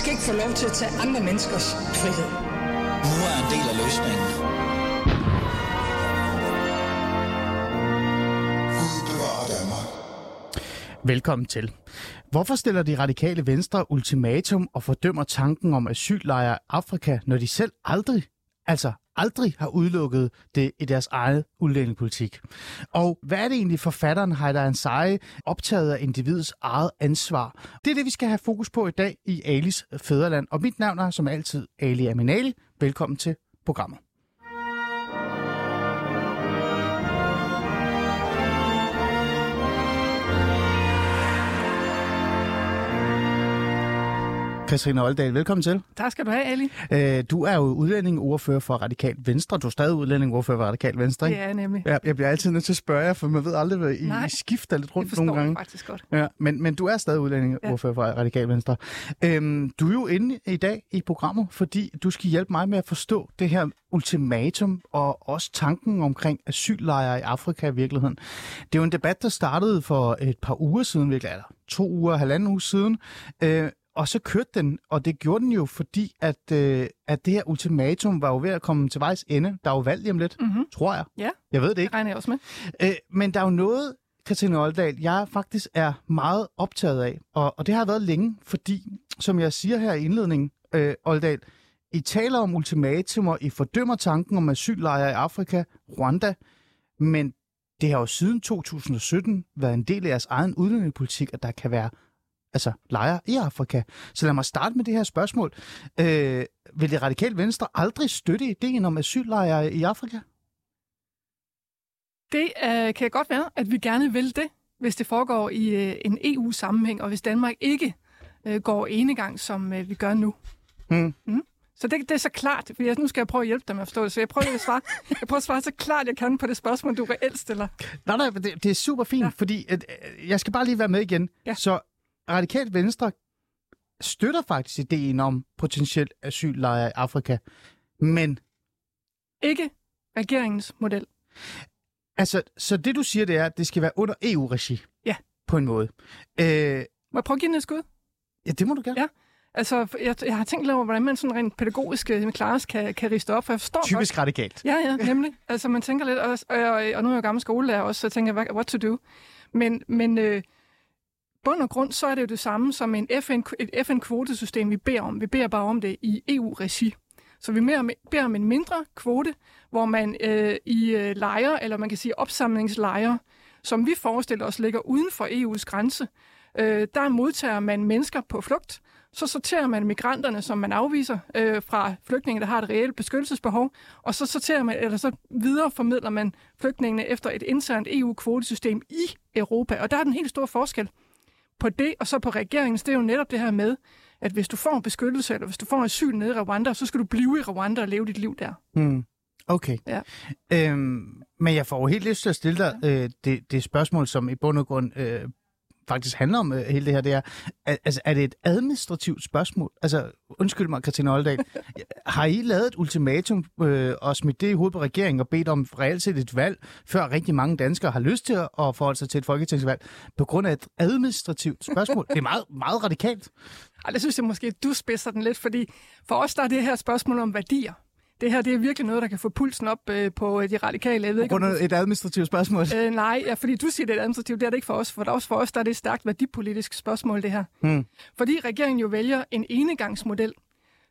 skal ikke få lov til at tage andre menneskers frihed. Nu er en del af løsningen. Velkommen til. Hvorfor stiller de radikale venstre ultimatum og fordømmer tanken om asyllejre i Afrika, når de selv aldrig, altså aldrig har udelukket det i deres eget udlændingepolitik? Og hvad er det egentlig forfatteren Heider Ansari optaget af individets eget ansvar? Det er det, vi skal have fokus på i dag i Alis Fæderland. Og mit navn er som altid Ali Aminali. Velkommen til programmet. Katrine Oldal, velkommen til. Tak skal du have, Ali. Øh, du er jo udlændingeordfører for Radikal Venstre. Du er stadig udlændingeordfører for Radikal Venstre, ikke? Er nemlig. Ja, jeg bliver altid nødt til at spørge jer, for man ved aldrig, hvad I, Nej, I skifter lidt rundt nogle gange. jeg faktisk godt. Ja, men, men du er stadig udlændingeordfører for Radikal Venstre. Øhm, du er jo inde i dag i programmet, fordi du skal hjælpe mig med at forstå det her ultimatum og også tanken omkring asyllejre i Afrika i virkeligheden. Det er jo en debat, der startede for et par uger siden, virkelig, eller to uger, halvanden uge siden, øh, og så kørte den, og det gjorde den jo, fordi at, øh, at det her ultimatum var jo ved at komme til vejs ende. Der er jo valg lige om lidt, Mhm. tror jeg. Ja. Jeg ved det Det ikke. regner jeg også med. Øh, men der er jo noget, Katrine Oldal, jeg faktisk er meget optaget af, og, og det har været længe, fordi, som jeg siger her i indledningen, øh, Oldal, I taler om ultimatumer, I fordømmer tanken om asyllejre i Afrika, Rwanda, men det har jo siden 2017 været en del af jeres egen udlændingepolitik, at der kan være altså lejre i Afrika. Så lad mig starte med det her spørgsmål. Øh, vil det radikale venstre aldrig støtte ideen om asyllejre i Afrika? Det øh, kan godt være, at vi gerne vil det, hvis det foregår i øh, en EU-sammenhæng, og hvis Danmark ikke øh, går enegang, som øh, vi gør nu. Hmm. Mm. Så det, det er så klart, for jeg, nu skal jeg prøve at hjælpe dig med at forstå det, så jeg prøver at svare, jeg prøver at svare så klart, jeg kan på det spørgsmål, du reelt stiller. Nej, nej, det, det er super fint, ja. Ja. fordi at, øh, jeg skal bare lige være med igen. Ja. Så Radikalt Venstre støtter faktisk ideen om potentielt asyllejre i Afrika, men Ikke regeringens model. altså, så det du siger, det er, at det skal være under EU-regi. Ja. På en måde. Øh, Må jeg prøve at give den et skud? ja, det må du gerne. Ja. Altså, jeg, jeg har tænkt over, hvordan man sådan rent pædagogisk øh, med Klares kan, kan riste op, for jeg forstår godt, Typisk radikalt. Ja, ja, nemlig. Altså, man tænker lidt, og, og, og nu er jeg jo gammel skolelærer også, så jeg tænker, what to do? Men, men øh, bund og grund, så er det jo det samme som en FN, et FN-kvotesystem, vi beder om. Vi beder bare om det i EU-regi. Så vi mere, beder om en mindre kvote, hvor man øh, i øh, lejre, eller man kan sige opsamlingslejre, som vi forestiller os ligger uden for EU's grænse, øh, der modtager man mennesker på flugt, så sorterer man migranterne, som man afviser øh, fra flygtninge, der har et reelt beskyttelsesbehov, og så sorterer man, eller så videreformidler man flygtningene efter et internt EU-kvotesystem i Europa. Og der er den helt store forskel på det, og så på regeringens, det er jo netop det her med, at hvis du får beskyttelse, eller hvis du får asyl nede i Rwanda, så skal du blive i Rwanda og leve dit liv der. Hmm. Okay. Ja. Øhm, men jeg får jo helt lyst til at stille dig øh, det, det spørgsmål, som i bund og grund øh, faktisk handler om øh, hele det her. Det er, altså, er det et administrativt spørgsmål? Altså, undskyld mig, Katrine Oldal. har I lavet et ultimatum øh, og smidt det i hovedet på regeringen og bedt om reelt set et valg, før rigtig mange danskere har lyst til at forholde sig til et folketingsvalg, på grund af et administrativt spørgsmål? det er meget, meget radikalt. Ej, det synes jeg måske, du spidser den lidt, fordi for os der er det her spørgsmål om værdier. Det her det er virkelig noget, der kan få pulsen op øh, på de radikale. Jeg ved ikke, af et administrativt spørgsmål. Øh, nej, ja, fordi du siger, det er administrativt. Det er det ikke for os. For også for os der er det et stærkt værdipolitisk spørgsmål, det her. Hmm. Fordi regeringen jo vælger en enegangsmodel.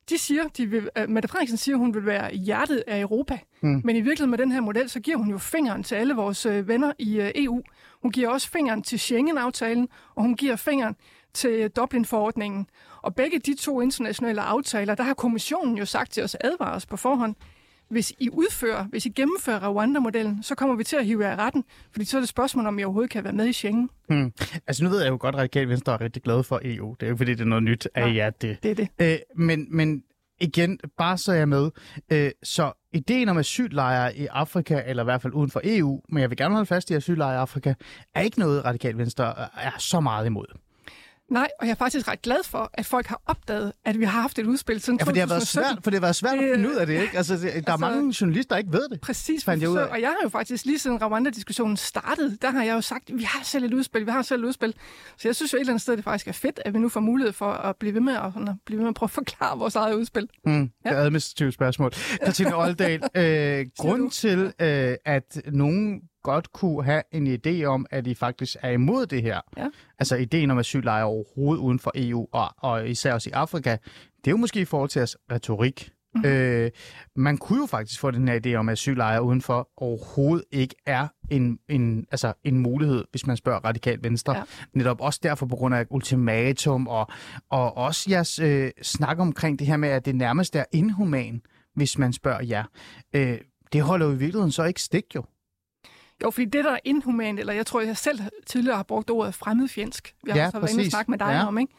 De siger, de vil, uh, Mette Frederiksen siger, hun vil være hjertet af Europa. Hmm. Men i virkeligheden med den her model, så giver hun jo fingeren til alle vores uh, venner i uh, EU. Hun giver også fingeren til Schengen-aftalen, og hun giver fingeren til uh, Dublin-forordningen. Og begge de to internationale aftaler, der har kommissionen jo sagt til os at advare os på forhånd, hvis I udfører, hvis I gennemfører Rwanda-modellen, så kommer vi til at hive jer i retten, fordi så er det spørgsmål, om I overhovedet kan være med i Schengen. Hmm. Altså nu ved jeg jo godt, at Radikale Venstre er rigtig glade for EU. Det er jo fordi det er noget nyt af Nej. jer, det. Det er det. Øh, men, men igen, bare så jeg med. Øh, så ideen om asyllejre i Afrika, eller i hvert fald uden for EU, men jeg vil gerne holde fast i asyllejre i Afrika, er ikke noget, Radikale Venstre er så meget imod. Nej, og jeg er faktisk ret glad for, at folk har opdaget, at vi har haft et udspil siden Ja, for det har været 2017. svært, for det har været svært at finde ud af det, ikke? Altså, det, der er altså- mange journalister, der ikke ved det. Præcis, fandt jeg ud af. og jeg har jo faktisk lige siden Rwanda-diskussionen startede, der har jeg jo sagt, vi har selv et udspil, vi har selv et udspil. Så jeg synes jo et eller andet sted, det faktisk er fedt, at vi nu får mulighed for at blive ved med at, at, blive ved med at prøve at forklare vores eget udspil. Mm, det er administrative spørgsmål. Katrine Oldal, øh, grund til, øh, at nogen godt kunne have en idé om, at I faktisk er imod det her, Ja. altså ideen om asyllejre overhovedet uden for EU, og, og især også i Afrika, det er jo måske i forhold til jeres retorik. Mhm. Mm-hmm. Øh, man kunne jo faktisk få den her idé om, at asyllejre udenfor overhovedet ikke er en, en, altså en mulighed, hvis man spørger radikalt venstre. Ja. Ja. Netop også derfor på grund af ultimatum, og, og også jeres øh, snak omkring det her med, at det nærmest er inhuman, hvis man spørger jer. Øh, det holder jo i virkeligheden så ikke stik jo. Jo, fordi det, der er inhumant, eller jeg tror, jeg selv tidligere har brugt ordet fremmedfjendsk, vi har Ja, også været inde og snakke med dig Ja. om, ikke?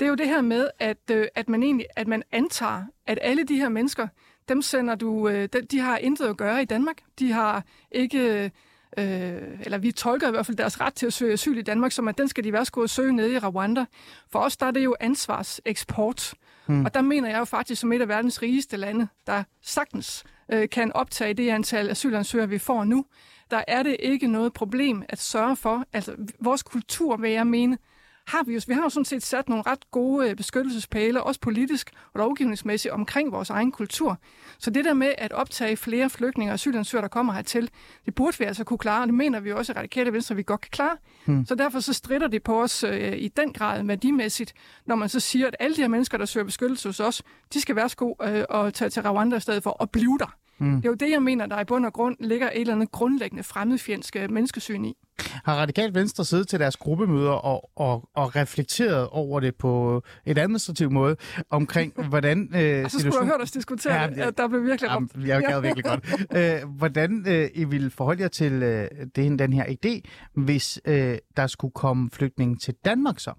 Det er jo det her med, at, øh, at man egentlig at man antager, at alle de her mennesker, dem sender du, øh, de, de har intet at gøre i Danmark. De har ikke, øh, eller vi tolker i hvert fald deres ret til at søge asyl i Danmark, som at den skal de være skulle søge nede i Rwanda. For os der er det jo ansvarseksport. Hmm. Og der mener jeg jo faktisk, som et af verdens rigeste lande, der sagtens øh, kan optage det antal asylansøgere, vi får nu, der er det ikke noget problem at sørge for, altså vores kultur, vil jeg mene, har vi jo, vi har jo sådan set sat nogle ret gode øh, beskyttelsespæle, også politisk og lovgivningsmæssigt, omkring vores egen kultur. Så det der med at optage flere flygtninge og asylansøgere, der kommer hertil, det burde vi altså kunne klare, og det mener vi også i Radikale Venstre, vi godt kan klare. Hmm. Så derfor så strider det på os øh, i den grad værdimæssigt, når man så siger, at alle de her mennesker, der søger beskyttelse hos os, de skal være sko øh, og tage til Rwanda i stedet for at blive der. Mm. Det er jo det, jeg mener, der i bund og grund ligger et eller andet grundlæggende fremmedfjendske menneskesyn i. Har Radikalt Venstre siddet til deres gruppemøder og, og, og reflekteret over det på et administrativ måde omkring, hvordan øh, Og så skulle du have hørt os diskutere Ja, det- der blev virkelig. Jamen, jeg gad virkelig godt. Øh, hvordan øh, I ville forholde jer til øh, den, den her idé, hvis øh, der skulle komme flygtninge til Danmark så?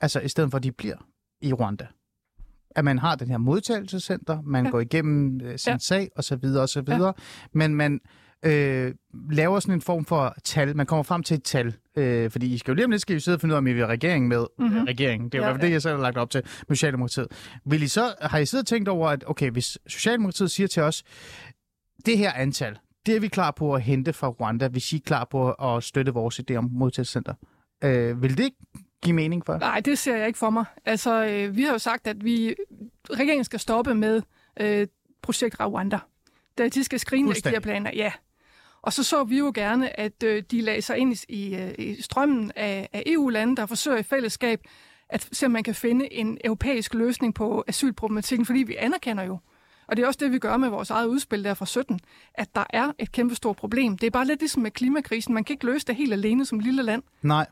Altså i stedet for, at de bliver i Rwanda. At man har den her modtagelsescenter, man ja. Går igennem øh, sin ja. Sag osv. osv. Ja. Men man øh, laver sådan en form for tal. Man kommer frem til et tal. Øh, fordi I skal jo lige om lidt skal I sidde og finde ud af, om I vil have regering med. Mm-hmm. regeringen. Det er jo Ja, ja, det, ja. jeg selv har lagt op til med Socialdemokratiet. Vil I så, har I siddet og tænkt over, at okay, hvis Socialdemokratiet siger til os, det her antal, det er vi klar på at hente fra Rwanda, hvis I er klar på at støtte vores idé om modtagelsescenter. Øh, vil det ikke give mening for? Nej, det ser jeg ikke for mig. Altså, øh, vi har jo sagt, at vi regeringen skal stoppe med øh, projekt Rwanda. Da de skal skrinlægge de her planer, ja. Og så så vi jo gerne, at øh, de lagde sig ind i, i, i strømmen af, af EU-lande, der forsøger i fællesskab at se, om man kan finde en europæisk løsning på asylproblematikken, fordi vi anerkender jo, og det er også det, vi gør med vores eget udspil der fra 17, at der er et kæmpe stort problem. Det er bare lidt ligesom med klimakrisen. Man kan ikke løse det helt alene som lille land. Nej.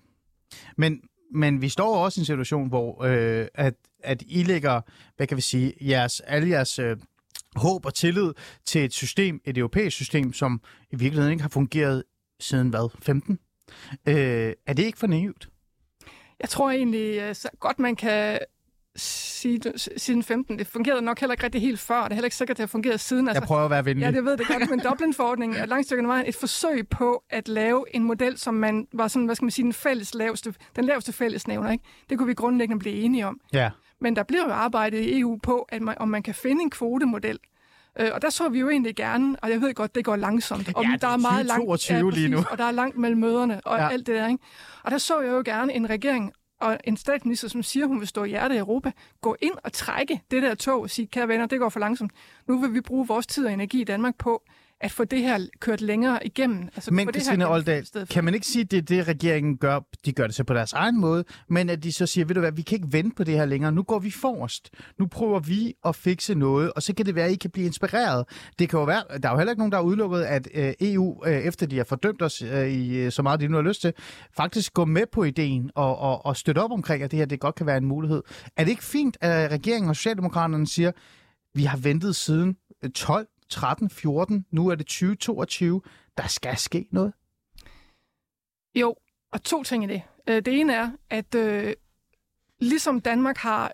Men, men vi står også i en situation, hvor øh, at, at I lægger, hvad kan vi sige, jeres, alle jeres øh, håb og tillid til et system, et europæisk system, som i virkeligheden ikke har fungeret siden hvad, 15? Øh, er det ikke for naivt? Jeg tror egentlig øh, så godt, man kan sige det siden 15. Det fungerede nok heller ikke rigtig helt før, og det er heller ikke sikkert, at det har fungeret siden. Jeg prøver at være venlig. Ja, det ved det godt, men Dublin-forordningen er langt stykke vejen et forsøg på at lave en model, som man var sådan, hvad skal man sige, den, fælles laveste, den laveste fællesnævner. Ikke? Det kunne vi grundlæggende blive enige om. ja. Men der bliver jo arbejdet i EU på, at man, om man kan finde en kvotemodel. Øh, og der så vi jo egentlig gerne, og jeg ved godt, det går langsomt. Og Ja, det er der er meget langt, 2022 lige nu. præcis, Og der er langt mellem møderne og Ja. ja. alt det der. Ikke? Og der så jeg jo gerne en regering og en statsminister, som siger, hun vil stå i hjertet i Europa, gå ind og trække det der tog og sige, kære venner, det går for langsomt. Nu vil vi bruge vores tid og energi i Danmark på at få det her kørt længere igennem. Altså, Men i Oldal, kan man ikke sige, at det er det, regeringen gør? De gør det så på deres egen måde, men at de så siger, ved du hvad, vi kan ikke vente på det her længere. Nu går vi forrest. Nu prøver vi at fikse noget, og så kan det være, at I kan blive inspireret. Det kan jo være, der er jo heller ikke nogen, der har udelukket, at øh, EU, øh, efter de har fordømt os øh, i så meget, de nu har lyst til, faktisk går med på ideen og, og, og støtter op omkring, at det her det godt kan være en mulighed. Er det ikke fint, at regeringen og Socialdemokraterne siger, vi har ventet siden øh, 12, 13, 14, nu er det 2022, der skal ske noget? Jo, og to ting i det. Øh, Det ene er, at øh, ligesom Danmark har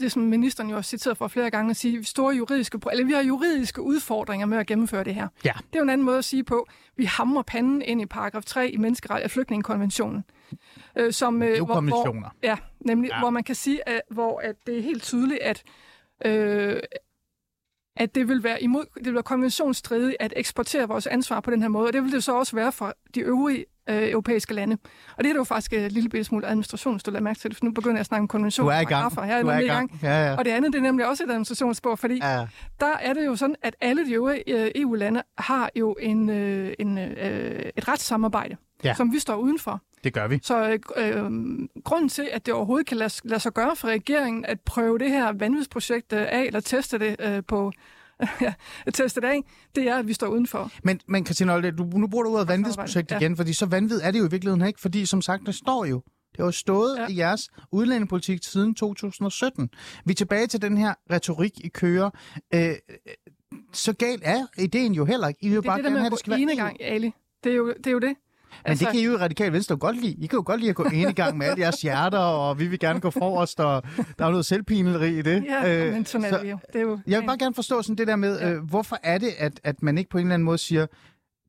det som ministeren jo også citeret for flere gange, at sige, at store juridiske, eller vi har juridiske udfordringer med at gennemføre det her. Ja. Det er jo en anden måde at sige på, vi hamrer panden ind i paragraf 3 i menneskeret flygtningekonventionen. Øh, som, øh, hvor, konventioner. Hvor, ja, nemlig, ja. hvor man kan sige, at, hvor at det er helt tydeligt, at, øh, at det vil være imod, det vil være konventionsstridigt at eksportere vores ansvar på den her måde, og det vil det så også være for de øvrige øh, europæiske lande. Og det er jo faktisk et lille bitte smule administration, hvis du lader mærke til det, for nu begynder jeg at snakke om Du konventioner. er i gang. Her er Du er i gang. Ja, ja. Og det andet, det er nemlig også et administrationsspor, fordi ja. der er det jo sådan, at alle de øvrige øh, EU-lande har jo en, øh, en, øh, et retssamarbejde, Ja. som vi står udenfor. Det gør vi. Så øh, øh, grunden til, at det overhovedet kan lade, lade sig gøre for regeringen at prøve det her vanvidsprojekt øh, af, eller teste det øh, på teste det af, det er, at vi står udenfor. Men, men Christine Olde, du, nu bruger du ordet vanvidsprojekt Ja. igen, fordi så vanvid er det jo i virkeligheden ikke, fordi som sagt, det står jo. Det har jo stået ja. I jeres udlændingepolitik siden 2017. Vi er tilbage til den her retorik, I kører. Øh, øh, så galt er ideen jo heller ikke. I vil jo Det er bare det der med have, at gå være ene EU. gang, Ali. Det er jo det. Er jo det. Men det kan I jo i Radikal Venstre godt lide. I kan jo godt lide at gå ene gang med alle jeres hjerter, og vi vil gerne gå forrest, og der er noget selvpineleri i det. Ja, Øh, men sådan er så- det jo. Det er jo Jeg vil bare gerne forstå sådan det der med, Ja. øh, hvorfor er det, at, at man ikke på en eller anden måde siger,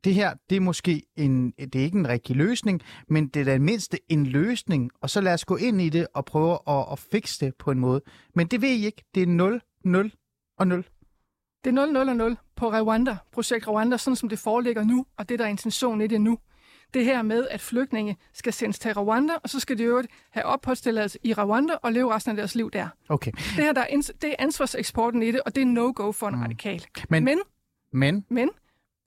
det her, det er måske en, det er ikke en rigtig løsning, men det er da mindste en løsning, og så lad os gå ind i det og prøve at, at fikse det på en måde. Men det ved I ikke. Det er 0, 0 og 0. Det er 0, 0 og 0 på Rwanda, projekt Rwanda, sådan som det foreligger nu, og det der er intentionen i det nu. Det her med, at flygtninge skal sendes til Rwanda, og så skal de øvrigt have opholdstilladelse i Rwanda og leve resten af deres liv der. Okay. Det her der er, det er ansvarseksporten i det, og det er no-go for en Mm. radikal. Men, Men, men men,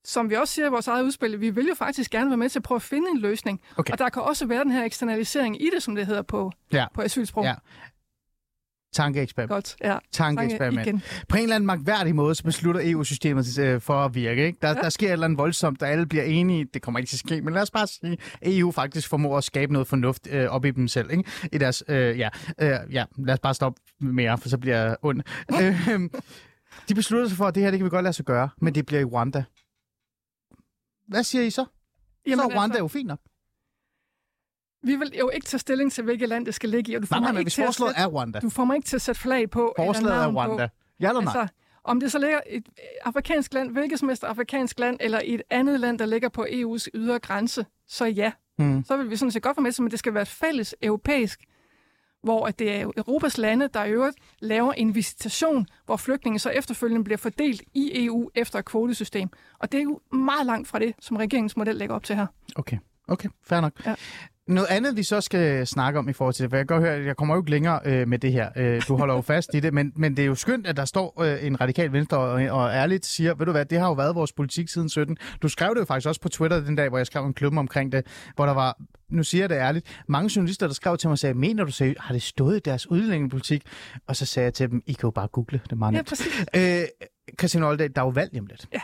som vi også siger i vores eget udspil, vi vil jo faktisk gerne være med til at prøve at finde en løsning. Okay. Og der kan også være den her eksternalisering i det, som det hedder på, Ja. på asylsprog. Ja. Tankeeksperiment. Godt, ja. Tankeeksperiment. igen. På en eller anden magtværdig måde, så beslutter EU-systemet øh, for at virke. Ikke? Der, ja. Der sker et eller andet voldsomt, der alle bliver enige. Det kommer ikke til at ske, men lad os bare sige, EU faktisk formår at skabe noget fornuft øh, op i dem selv. Ikke? I deres, øh, ja, øh, ja, lad os bare stoppe mere, for så bliver jeg ond. øh, de beslutter sig for, at det her, det kan vi godt lade sig gøre, men det bliver i Rwanda. Hvad siger I så? Jamen, så er Rwanda altså... jo fint nok. Vi vil jo ikke tage stilling til, hvilket land det skal ligge i, og du får, Nej, nej, mig, ikke hvis til at forslaget sætte, er Rwanda. du får mig ikke til at sætte flag på, Forslaget er Rwanda. på. Ja eller nej? Altså, om det så ligger i et afrikansk land, hvilket som helst afrikansk land, eller i et andet land, der ligger på EU's ydre grænse, så ja. Mm. Så vil vi sådan set godt være med til, men det skal være et fælles europæisk, hvor at det er Europas lande, der i øvrigt laver en visitation, hvor flygtninge så efterfølgende bliver fordelt i EU efter et kvotesystem. Og det er jo meget langt fra det, som regeringens model lægger op til her. Okay, okay, fair nok. Ja. Noget andet, vi så skal snakke om i forhold til det, for jeg kan godt høre, at jeg kommer jo ikke længere øh, med det her. Øh, du holder jo fast i det, men, men det er jo skønt, at der står øh, en radikal venstre og, og ærligt siger, ved du hvad, det har jo været vores politik siden 17. Du skrev det jo faktisk også på Twitter den dag, hvor jeg skrev en klub omkring det, hvor der var, nu siger jeg det ærligt, mange journalister, der skrev til mig og sagde, mener du seriøst, har det stået i deres udlændingepolitik? Og så sagde jeg til dem, I kan jo bare google, det meget Ja, nemt. præcis. Øh, Christian Oldal, der er jo valg lidt. Ja.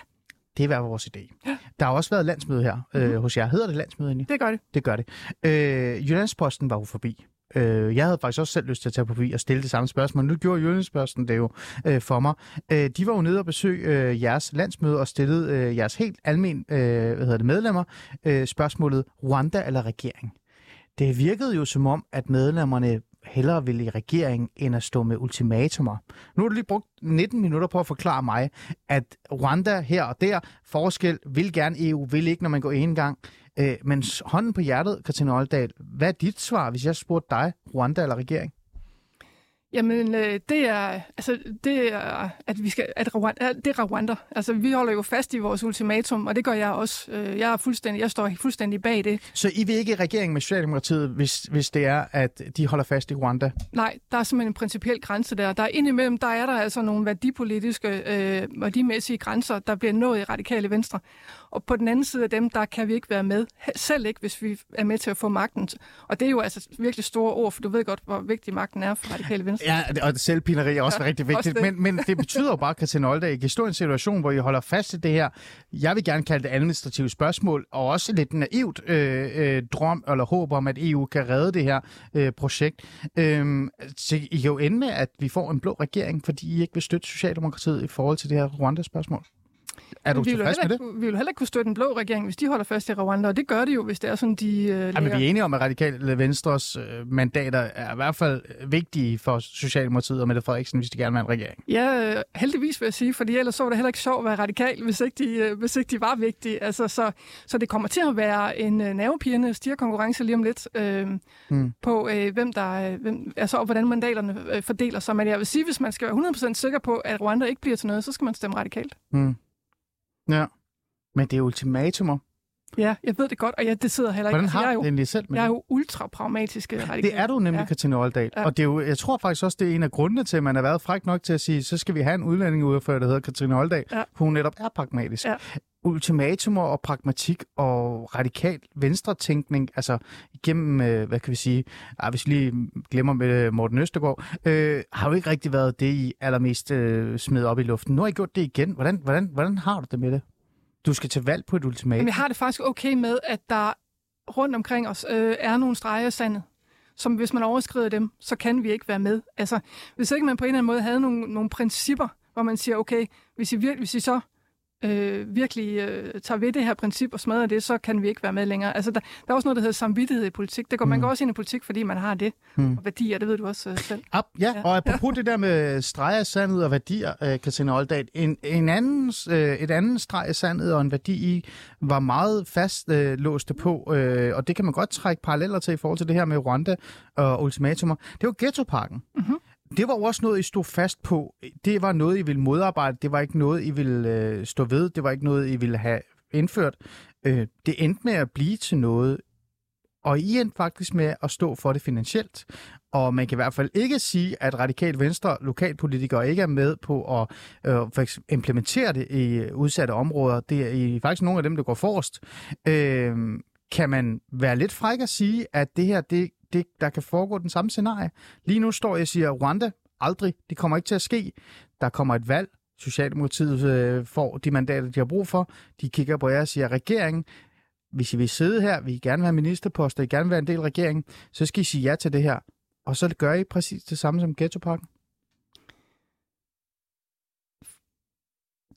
Det er vores idé. Ja. Der har også været landsmøde her øh, hos jer. Hedder det landsmøde egentlig? Det gør det. Det gør det. Øh, Jyllandsposten var jo forbi. Øh, jeg havde faktisk også selv lyst til at tage forbi og stille det samme spørgsmål. Nu gjorde Jyllandsposten det jo øh, for mig. Øh, de var jo nede og besøge øh, jeres landsmøde og stillede øh, jeres helt almen øh, hvad hedder det, medlemmer øh, spørgsmålet Rwanda eller regering. Det virkede jo som om, at medlemmerne hellere vil i regering, end at stå med ultimatumer. Nu har du lige brugt 19 minutter på at forklare mig, at Rwanda her og der, forskel, vil gerne EU, vil ikke, når man går en gang. Øh, men hånden på hjertet, Katrine Oldal, hvad er dit svar, hvis jeg spurgte dig, Rwanda eller regering? Jamen, øh, det er, altså, det er, at vi skal, at Rwanda, det er Rwanda. Altså, vi holder jo fast i vores ultimatum, og det gør jeg også. Øh, Jeg er fuldstændig, jeg står fuldstændig bag det. Så I vil ikke i regering med Socialdemokratiet, hvis, hvis det er, at de holder fast i Rwanda? Nej, der er simpelthen en principiel grænse der. Der er indimellem, der er der altså nogle værdipolitiske, øh, værdimæssige grænser, der bliver nået i radikale venstre. Og på den anden side af dem, der kan vi ikke være med. Selv ikke, hvis vi er med til at få magten. Og det er jo altså virkelig store ord, for du ved godt, hvor vigtig magten er for radikale venstre. Ja, og selvpineri er også ja, rigtig vigtigt. også. Men, men det betyder jo bare, Christiane Olda, at I kan stå i en situation, hvor I holder fast i det her. Jeg vil gerne kalde det administrative spørgsmål, og også lidt naivt øh, øh, drøm eller håb om, at EU kan redde det her øh, projekt. Øhm, så I kan jo ende med, at vi får en blå regering, fordi I ikke vil støtte Socialdemokratiet i forhold til det her Rwanda-spørgsmål. Er du vi tilfreds med det? ikke- vi vil heller ikke kunne støtte en blå regering, hvis de holder fast i Rwanda, og det gør de jo, hvis det er sådan, de øh, Ja, men lægger- vi er enige om, at radikale Venstres øh, mandater er i hvert fald vigtige for Socialdemokratiet og Mette Frederiksen, hvis de gerne vil have en regering. Ja, øh, heldigvis vil jeg sige, fordi ellers så var det heller ikke sjovt at være radikal, hvis ikke de, øh, hvis ikke de var vigtige. Altså, så, så det kommer til at være en øh, nervepirrende stierkonkurrence lige om lidt øh, Hmm. på, øh, hvem der, øh, hvem, altså, og hvordan mandaterne øh, fordeler sig. Men jeg vil sige, hvis man skal være 100% sikker på, at Rwanda ikke bliver til noget, så skal man stemme radikalt. Hmm. Ja. Men det er ultimatumer. Ja, jeg ved det godt, og jeg, det sidder heller ikke. Hvordan altså, jeg, har er du jo, det egentlig selv med jeg er jo ultra-pragmatisk øh, radikal. Det er du nemlig, Ja. Katrine Oldal. Ja. Og det er jo, jeg tror faktisk også, det er en af grundene til, at man har været fræk nok til at sige, så skal vi have en udlændingeudfører, der hedder Katrine Oldal, Ja. hun netop er pragmatisk. Ja. Ultimatumer og pragmatik og radikal venstretænkning, altså igennem, øh, hvad kan vi sige, ah, hvis vi lige glemmer med Morten Østergaard, øh, har jo ikke rigtig været det, I allermest øh, smed op i luften. Nu har I gjort det igen. Hvordan, hvordan, hvordan har du det med det? Du skal til valg på et ultimatum. Men jeg har det faktisk okay med, at der rundt omkring os øh, er nogle streger sandet, som hvis man overskrider dem, så kan vi ikke være med. Altså, hvis ikke man på en eller anden måde havde nogle, nogle principper, hvor man siger, okay, hvis I, virkelig, hvis I så øh, virkelig øh, tager ved det her princip og smadrer det, så kan vi ikke være med længere. Altså, der, der er også noget, der hedder samvittighed i politik. Det går, mm. Man går også ind i politik, fordi man har det. Mm. Og værdier, det ved du også øh, selv. Op, ja, Ja. og apropos det der med streg af sandet og værdier, øh, Katrine Oldal, en, en anden, øh, et andet streg af sandet og en værdi, I var meget fast øh, låste på, øh, og det kan man godt trække paralleller til i forhold til det her med Rwanda og ultimatumer, det var ghettoparken. Mhm. Det var jo også noget, I stod fast på. Det var noget, I ville modarbejde. Det var ikke noget, I ville øh, stå ved. Det var ikke noget, I ville have indført. Øh, det endte med at blive til noget, og I endte faktisk med at stå for det finansielt. Og man kan i hvert fald ikke sige, at radikal venstre lokalpolitikere ikke er med på at øh, for eksempel implementere det i udsatte områder. Det er I faktisk nogle af dem, der går forrest. Øh, kan man være lidt fræk at sige, at det her, det, det, der kan foregå den samme scenarie? Lige nu står jeg og siger, Rwanda, aldrig, det kommer ikke til at ske. Der kommer et valg. Socialdemokratiet øh, får de mandater, de har brug for. De kigger på jer og siger, regeringen, hvis I vil sidde her, vil I gerne være ministerposter, I gerne være en del af regeringen, så skal I sige ja til det her. Og så gør I præcis det samme som Ghettoparken.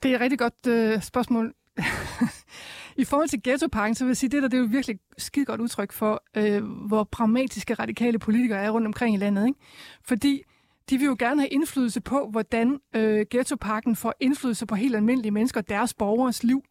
Det er et rigtig godt øh, spørgsmål. I forhold til ghettoparken, så vil jeg sige, det der det er jo virkelig skide godt udtryk for, øh, hvor pragmatiske radikale politikere er rundt omkring i landet. Ikke? Fordi de vil jo gerne have indflydelse på, hvordan øh, ghettoparken får indflydelse på helt almindelige mennesker og deres borgers liv.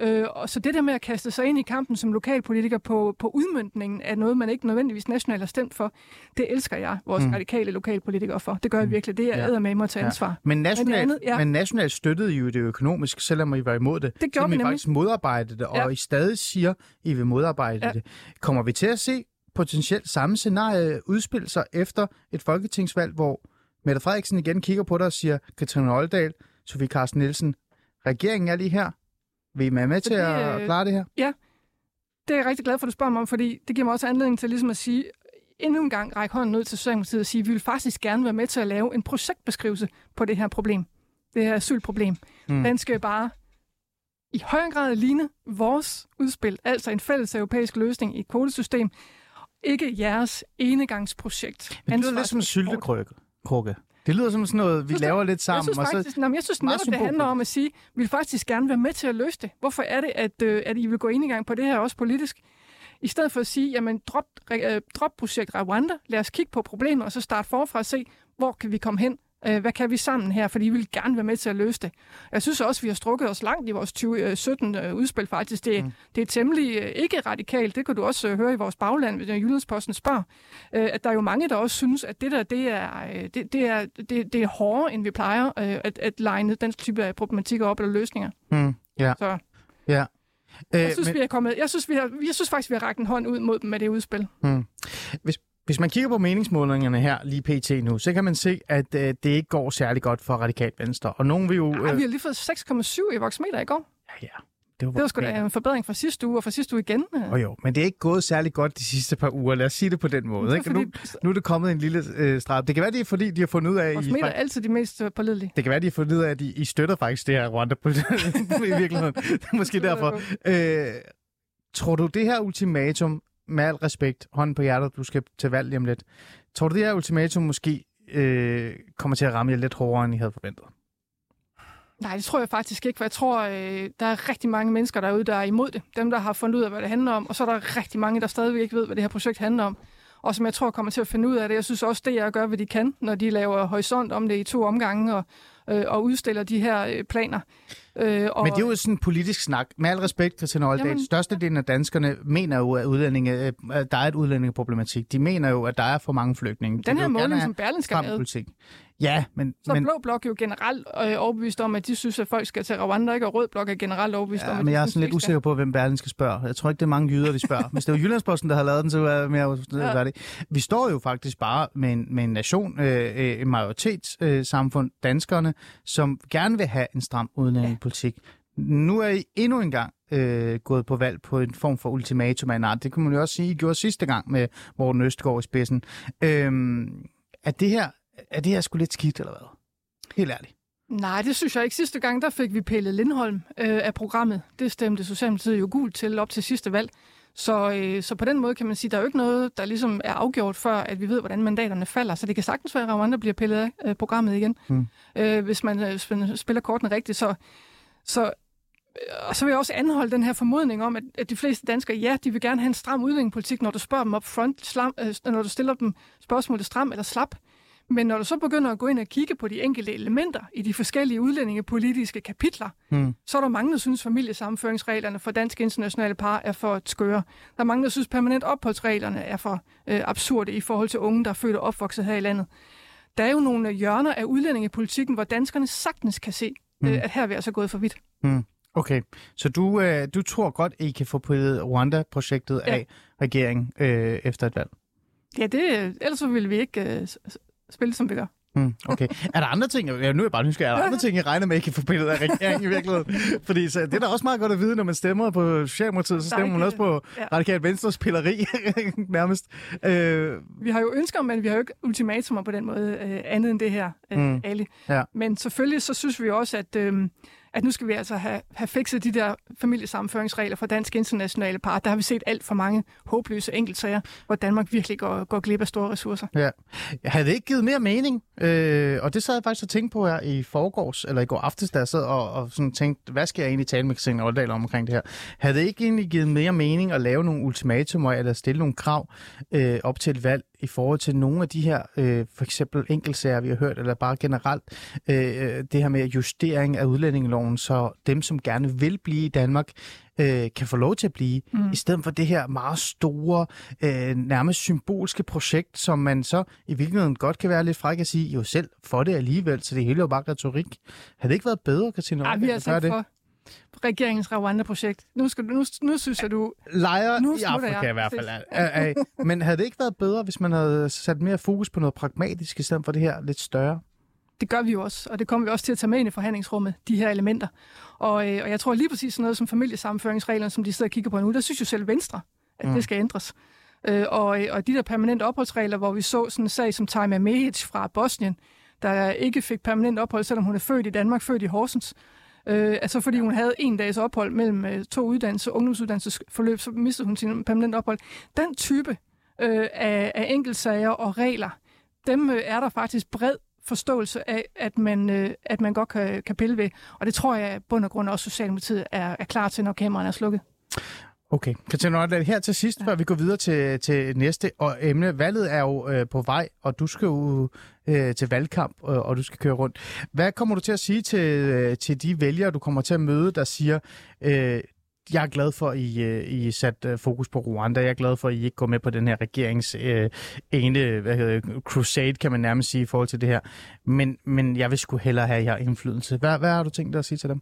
Øh, og så det der med at kaste sig ind i kampen som lokalpolitiker på, på udmyndningen af noget, man ikke nødvendigvis nationalt har stemt for, det elsker jeg, vores mm. radikale lokalpolitikere for. Det gør jeg virkelig. Det er Ja. ja. med mig at tage ansvar. Men nationalt, andet, ja. men nationalt støttede I jo det økonomisk, selvom I var imod det. Det gjorde vi nemlig. faktisk modarbejdede det, og Ja. I stadig siger, I vil modarbejde Ja. det. Kommer vi til at se potentielt samme scenarie udspille sig efter et folketingsvalg, hvor Mette Frederiksen igen kigger på dig og siger, Katrine Oldal, Sofie Carsten Nielsen, regeringen er lige her. Vil I være med til Fordi, at øh, klare det her? Det er jeg rigtig glad for, at du spørger mig om, fordi det giver mig også anledning til ligesom at sige, endnu en gang række hånden ud til Socialdemokratiet og sige, at vi vil faktisk gerne være med til at lave en projektbeskrivelse på det her problem. Det her asylproblem. Mm. Den skal bare i højere grad ligne vores udspil, altså en fælles europæisk løsning i et kvotesystem, ikke jeres enegangsprojekt. Men det lyder lidt som en syltekrukke. Det lyder som sådan noget, vi Synes laver lidt Jeg sammen. synes og så, faktisk, nå, men jeg synes netop, det handler om at sige, at vi vil faktisk gerne være med til at løse det. Hvorfor er det, at, øh, at I vil gå ind i gang på det her også politisk? I stedet for at sige, jamen drop, øh, drop projekt Rwanda, lad os kigge på problemet, og så starte forfra og se, hvor kan vi komme hen? Øh, hvad kan vi sammen her? Fordi vi vil gerne være med til at løse det. Jeg synes også, vi har strukket os langt i vores 2017 øh, udspil faktisk. Det, mm. det er temmelig øh, ikke radikalt. Det kan du også øh, høre i vores bagland, når Jyllandsposten spørger. Øh, at der er jo mange, der også synes, at det der, det er, øh, det, det er, det, det er hårdere, end vi plejer øh, at, at legne den type af problematikker op eller løsninger. mm, ja, Så ja. Øh, jeg synes, vi er kommet, jeg synes, vi har, jeg synes faktisk, vi har rakt en hånd ud mod dem med det udspil. Hvis, hvis man kigger på meningsmålingerne her lige pt. nu, så kan man se, at øh, det ikke går særlig godt for radikalt venstre. Og nogen vil jo... Ej, vi har lige fået 6,7 i voksmeter i går. ja, ja, det var, Det var sgu da en forbedring fra sidste uge, og fra sidste uge igen. øh. Oh, jo, men det er ikke gået særlig godt de sidste par uger. Lad os sige det på den måde. Ikke? fordi- Nu, nu er det kommet en lille øh, straf. Det kan være, det er fordi, de har fundet ud af, at I, er altid de mest øh, pålidelige. det kan være, de har fundet ud af, at I, I støtter faktisk det her Rwanda i virkeligheden. Det måske derfor. Øh, tror du, det her ultimatum, med al respekt, hånden på hjertet, du skal til valg lige om lidt, tror du, det her ultimatum måske øh, kommer til at ramme jer lidt hårdere, end I havde forventet? Nej, det tror jeg faktisk ikke, for jeg tror, øh, der er rigtig mange mennesker derude, der er imod det. Dem, der har fundet ud af, hvad det handler om, og så er der rigtig mange, der stadigvæk ikke ved, hvad det her projekt handler om. Og som jeg tror kommer til at finde ud af det. Jeg synes også, det jeg gør, hvad de kan, når de laver horisont om det i to omgange og, øh, og udstiller de her øh, planer. Øh, og... Men det er jo sådan en politisk snak. Med al respekt, Christian Oldal, Jamen... størstedelen af danskerne mener jo, at, udlændinge, at der er et udlændingeproblematik. De mener jo, at der er for mange flygtninge. Den her måling, som Berlingske har Ja, men... Så men... Blå Blok jo generelt øh, overbevist om, at de synes, at folk skal til Rwanda, ikke? Og Rød Blok er generelt overbevist ja, om, at men jeg er sådan lidt usikker på, hvem Berlingske spørger. Jeg tror ikke, det er mange jyder, de spørger. Hvis det var Jyllandsposten, der havde lavet den, så var jeg mere ja. det. Vi står jo faktisk bare med en, med en nation, øh, øh en majoritetssamfund, øh, danskerne, som gerne vil have en stram udlændingepolitik. Ja. Nu er I endnu en gang øh, gået på valg på en form for ultimatum af en art. Det kan man jo også sige, I gjorde sidste gang med Morten Østgaard i spidsen. Øhm, er det her, er det her sgu lidt skidt, eller hvad? Helt ærligt. Nej, det synes jeg ikke. Sidste gang, der fik vi pillet Lindholm øh, af programmet. Det stemte Socialdemokratiet jo gult til op til sidste valg. Så, øh, så på den måde kan man sige, at der er jo ikke noget, der ligesom er afgjort, før at vi ved, hvordan mandaterne falder. Så det kan sagtens være, at Rwanda bliver pillet af øh, programmet igen, mm. øh, hvis, man, øh, spiller kortene rigtigt. Så, så øh, og så vil jeg også anholde den her formodning om, at, at de fleste danskere, ja, de vil gerne have en stram udlændingepolitik, når du spørger dem op front, slam, øh, når du stiller dem spørgsmålet stram eller slap. Men når du så begynder at gå ind og kigge på de enkelte elementer i de forskellige udlændingepolitiske kapitler, hmm. så er der mange, der synes, familiesammenføringsreglerne for danske internationale par er for skøre. Der er mange, der synes, permanent opholdsreglerne er for øh, absurde i forhold til unge, der er født og opvokset her i landet. Der er jo nogle hjørner af udlændingepolitikken, hvor danskerne sagtens kan se, hmm. øh, at her er vi altså gået for vidt. Hmm. Okay, så du, øh, du tror godt, I kan få pillet Rwanda-projektet ja. af regeringen øh, efter et valg? Ja, det, ellers så ville vi ikke øh, spille, som vi gør. Mm, okay. Er der andre ting, ja, nu er jeg bare nysgerrig, er der andre ting, I regner med, I kan få billedet af regeringen i virkeligheden? Fordi så, det er da også meget godt at vide, når man stemmer på Socialdemokratiet, så stemmer man også på ja. Radikal Venstres pilleri nærmest. Øh... Vi har jo ønsker, men vi har jo ikke ultimatumer på den måde øh, andet end det her, øh, mm. Ali. Ja. Men selvfølgelig så synes vi også, at... Øh, at nu skal vi altså have, have fikset de der familiesammenføringsregler for dansk internationale par. Der har vi set alt for mange håbløse enkeltsager, hvor Danmark virkelig går, går glip af store ressourcer. Ja. Jeg havde ikke givet mere mening, øh, og det sad jeg faktisk og tænkte på her i forgårs, eller i går aftes, da jeg sad og, og sådan tænkte, hvad skal jeg egentlig tale med Christian Oldal om omkring det her? Havde det ikke egentlig givet mere mening at lave nogle ultimatumer, eller stille nogle krav øh, op til et valg, i forhold til nogle af de her, øh, for eksempel enkeltsager, vi har hørt, eller bare generelt øh, det her med justering af udlændingeloven, så dem, som gerne vil blive i Danmark, øh, kan få lov til at blive, mm. i stedet for det her meget store, øh, nærmest symbolske projekt, som man så i virkeligheden godt kan være lidt fræk at sige, jo selv for det alligevel, så det hele er jo bare retorik. Havde det ikke været bedre, Katrine? Ja, vi har sagt for regeringens Rwanda-projekt. Nu, skal nu, nu synes jeg, du... Lejer nu i Afrika jeg. i hvert fald. Ja, ja. Men havde det ikke været bedre, hvis man havde sat mere fokus på noget pragmatisk, i stedet for det her lidt større? Det gør vi jo også, og det kommer vi også til at tage med ind i forhandlingsrummet, de her elementer. Og, øh, og jeg tror lige præcis sådan noget som familiesammenføringsreglerne, som de sidder og kigger på nu, der synes jo selv Venstre, at mm. det skal ændres. Øh, og, og de der permanente opholdsregler, hvor vi så sådan en sag som Taima Mehic fra Bosnien, der ikke fik permanent ophold, selvom hun er født i Danmark, født i Horsens, Øh, altså fordi hun havde en dags ophold mellem øh, to uddannelser, ungdomsuddannelsesforløb, så mistede hun sin permanent ophold. Den type øh, af, af enkeltsager og regler, dem øh, er der faktisk bred forståelse af, at man, øh, at man godt kan, kan pille ved. Og det tror jeg bund og grund også Socialdemokratiet er, er klar til, når kameraerne er slukket. Okay. Katrine Nordland, her til sidst, ja. før vi går videre til, til næste og emne. Valget er jo øh, på vej, og du skal jo øh, til valgkamp, øh, og du skal køre rundt. Hvad kommer du til at sige til, øh, til de vælgere, du kommer til at møde, der siger, øh, jeg er glad for, at I, øh, I sat øh, fokus på Rwanda. Jeg er glad for, at I ikke går med på den her regerings øh, ene hvad hedder, crusade, kan man nærmest sige, i forhold til det her. Men, men jeg vil sgu hellere have jer indflydelse. Hvad, hvad har du tænkt dig at sige til dem?